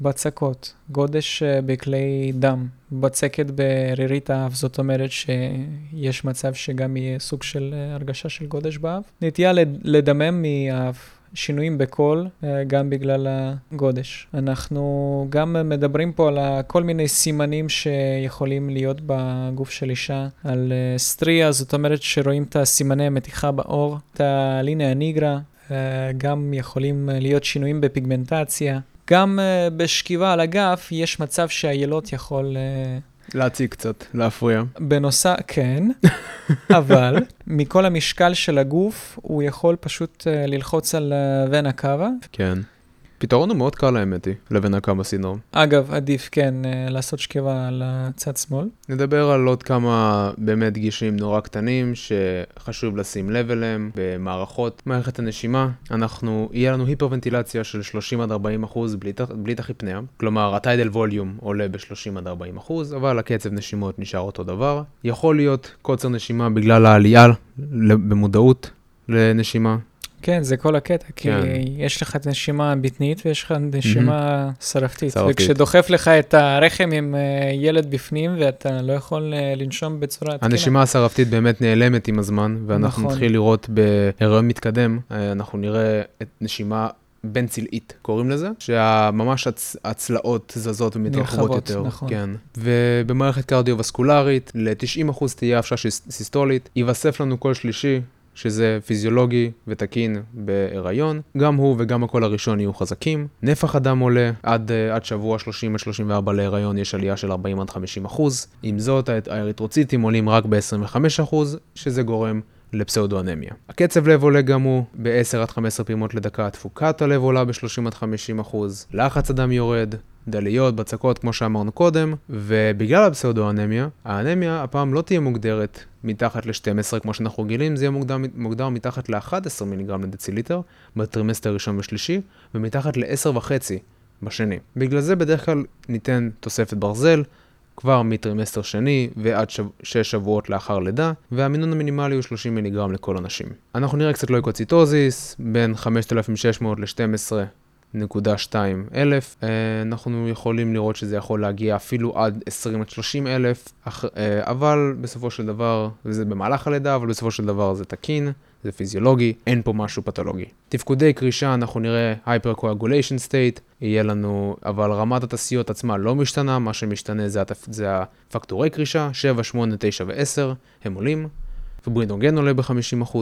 הבצקות, גודש uh, בכלי דם, בצקת ברירית האף, זאת אומרת שיש מצב שגם יהיה סוג של uh, הרגשה של גודש באף. נטייה לד- לדמם מהאף. שינויים בקול, אה, גם בגלל הגודש. אנחנו גם מדברים פה על כל מיני סימנים שיכולים להיות בגוף של אישה, על אה, סטריה, זאת אומרת שרואים את הסימני המתיחה בעור, את הליניה ניגרה, אה, גם יכולים להיות שינויים בפיגמנטציה. גם בשכיבה על הגף יש מצב שהילוד יכול להציג קצת, להפריע. בנוסף, כן, אבל מכל המשקל של הגוף, הוא יכול פשוט uh, ללחוץ על ונה קאבה. כן. פתרון הוא מאוד קל האמת היא, לבן הקו הסינדרום. אגב, עדיף כן uh, לעשות שכיבה על הצד שמאל. נדבר על עוד כמה באמת דגישים נורא קטנים שחשוב לשים לב אליהם במערכות מערכת הנשימה. אנחנו, יהיה לנו היפרוונטילציה של 30 עד 40 אחוז בלי, בלי תחיפניה, כלומר הטיידל ווליום עולה ב-30 עד 40 אחוז, אבל הקצב נשימות נשאר אותו דבר. יכול להיות קוצר נשימה בגלל העלייה במודעות לנשימה. כן, זה כל הקטע, כי כן. יש לך את הנשימה הבטנית ויש לך נשימה שרפתית. שרפתית. וכשדוחף לך את הרחם עם uh, ילד בפנים ואתה לא יכול uh, לנשום בצורה תקינה. הנשימה השרפתית באמת נעלמת עם הזמן, ואנחנו נכון. נתחיל לראות בהיריון מתקדם, אה, אנחנו נראה את נשימה בין צלעית, קוראים לזה, שממש הצ... הצלעות זזות ומתרחבות יותר. נכון. כן. ובמערכת קרדיו-וסקולרית, ל-90% תהיה הפשעה סיסטולית, ייווסף לנו קול שלישי. שזה פיזיולוגי ותקין בהיריון, גם הוא וגם הקול הראשון יהיו חזקים. נפח הדם עולה, עד, אה, עד שבוע 30 עד 34 להיריון יש עלייה של 40 עד 50 אחוז. עם זאת, האריתרוציטים עולים רק ב-25 אחוז, שזה גורם לפסאודואנמיה. הקצב לב עולה גם הוא ב-10 עד 15 פעימות לדקה, תפוקת הלב עולה ב-30 עד 50 אחוז, לחץ הדם יורד, דליות, בצקות, כמו שאמרנו קודם, ובגלל הפסאודואנמיה, האנמיה הפעם לא תהיה מוגדרת מתחת ל-12 כמו שאנחנו רגילים, זה יהיה מוגדר, מוגדר מתחת ל-11 מיליגרם לדציליטר בטרימסטר ראשון ושלישי, ומתחת ל-10.5 בשני. בגלל זה בדרך כלל ניתן תוספת ברזל, כבר מטרימסטר שני ועד שב... שש שבועות לאחר לידה, והמינון המינימלי הוא 30 מיליגרם לכל הנשים. אנחנו נראה קצת leukocytosis, בין 5,600 ל-12.2 אלף. אה, אנחנו יכולים לראות שזה יכול להגיע אפילו עד 20 עד 30 אלף, אה, אבל בסופו של דבר, וזה במהלך הלידה, אבל בסופו של דבר זה תקין. זה פיזיולוגי, אין פה משהו פתולוגי. תפקודי קרישה, אנחנו נראה hypercoagulation state, יהיה לנו, אבל רמת התעשיות עצמה לא משתנה, מה שמשתנה זה, התפ... זה הפקטורי קרישה, 7, 8, 9 ו-10, הם עולים, וברינדוגן עולה ב-50%.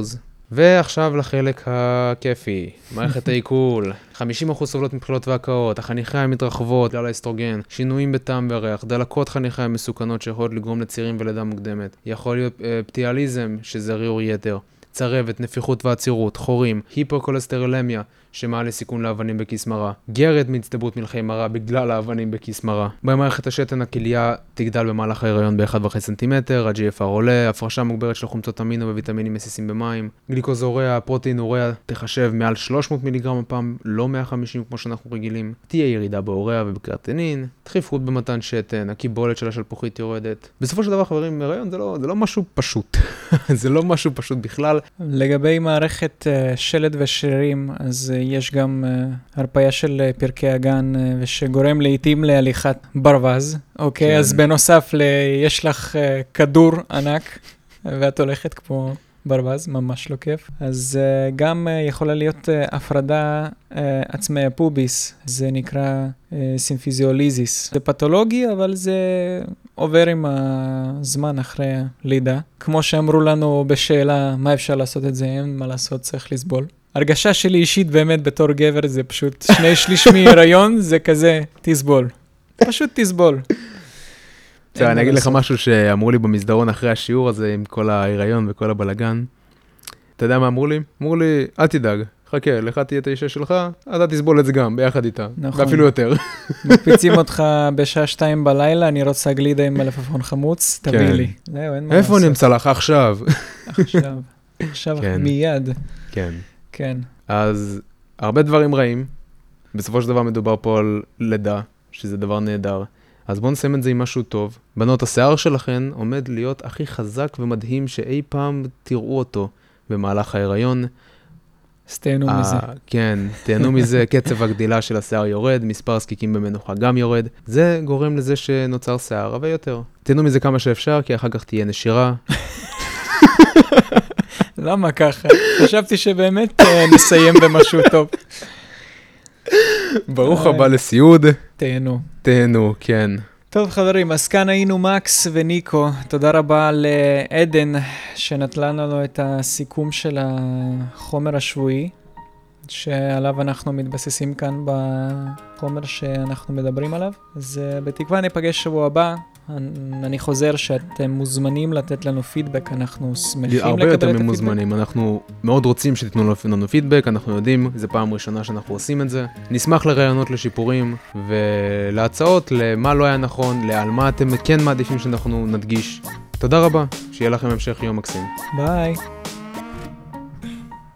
ועכשיו לחלק הכיפי, מערכת העיכול, 50% סובלות מבחילות והקאות, החניכיים מתרחבות בגלל האסטרוגן, שינויים בטעם וריח, דלקות חניכיים מסוכנות שיכולות לגרום לצירים ולידה מוקדמת, יכול להיות אה, פטיאליזם, שזה ריור יתר, צרבת, נפיחות ועצירות, חורים, היפוקולסטרולמיה, שמעלה סיכון לאבנים בכיס מרה. גרד מהצטברות מלחי מרה בגלל האבנים בכיס מרה. במערכת השתן הכליה תגדל במהלך ההיריון ב-1.5 סנטימטר, ה-GFR עולה, הפרשה מוגברת של חומצות אמינו וויטמינים מסיסים במים, גליקוזוריה, פרוטאינוריה תחשב מעל 300 מיליגרם הפעם, לא 150 כמו שאנחנו רגילים. תהיה ירידה באוריה ובקרטנין, דחיפות במתן שתן, הקיבולת של השלפוחית יורדת. בסופו של דבר חברים, הריון זה לא, זה לא משהו פשוט. זה לא משהו פשוט בכלל. לגבי מערכת אה, שלד ושרירים, אז יש גם אה, הרפיה של אה, פרקי אגן, אה, שגורם לעיתים להליכת ברווז, אוקיי? כן. אז בנוסף, ל- יש לך כדור ענק, ואת הולכת כמו ברווז, ממש לא כיף. אז אה, גם אה, יכולה להיות uh, הפרדה אה, עצמי ה pubis, זה נקרא אה, symphysiolysis. זה פתולוגי, אבל זה עובר עם הזמן אחרי הלידה. כמו שאמרו לנו בשאלה, מה אפשר לעשות את זה, אין מה לעשות, צריך לסבול. הרגשה שלי אישית באמת בתור גבר זה פשוט שני שליש מהיריון זה כזה, תסבול. פשוט תסבול. בסדר, אני אגיד לך. משהו שאמרו לי במסדרון אחרי השיעור הזה עם כל ההיריון וכל הבלגן. אתה יודע מה אמרו לי? אמרו לי, אל תדאג, חכה, לך תהיה את האישה שלך, אתה תסבול את זה גם, ביחד איתה. נכון. ואפילו יותר. מקפיצים אותך בשעה שתיים בלילה, אני רוצה גלידה עם מלפפון חמוץ, תביא כן. לי. זהו, אין מה איפה לעשות. נמצא לך עכשיו? עכשיו, עכשיו כן. מיד, כן. כן. אז הרבה דברים רעים. בסופו של דבר מדובר פה על לידה, שזה דבר נהדר. אז בואו נסיים את זה עם משהו טוב. בנות, השיער שלכן עומד להיות הכי חזק ומדהים שאי פעם תראו אותו במהלך ההיריון. אז תהנו ה- מזה. כן, תהנו מזה, קצב הגדילה של השיער יורד, מספר הזקיקים במנוחה גם יורד. זה גורם לזה שנוצר שיער הרבה יותר. תהנו מזה כמה שאפשר, כי אחר כך תהיה נשירה. למה ככה? חשבתי שבאמת אה, נסיים במשהו טוב. ברוך איי. הבא לסיעוד, תהנו. תהנו, כן. טוב חברים, אז כאן היינו מקס וניקו. תודה רבה לעדן שנתלה לנו את הסיכום של החומר השבועי, שעליו אנחנו מתבססים כאן בחומר שאנחנו מדברים עליו. אז אה, בתקווה ניפגש שבוע הבא. אני- חוזר שאתם מוזמנים לתת לנו פידבק, אנחנו שמחים הרבה לקבל את יותר הפידבק. ממוזמנים, אנחנו מאוד רוצים שתיתנו לנו פידבק, אנחנו יודעים, זו פעם ראשונה שאנחנו עושים את זה. נשמח לרעיונות לשיפורים ולהצעות למה לא היה נכון, לעל מה אתם כן מעדיפים שאנחנו נדגיש. תודה רבה, שיהיה לכם המשך יום מקסים. ביי.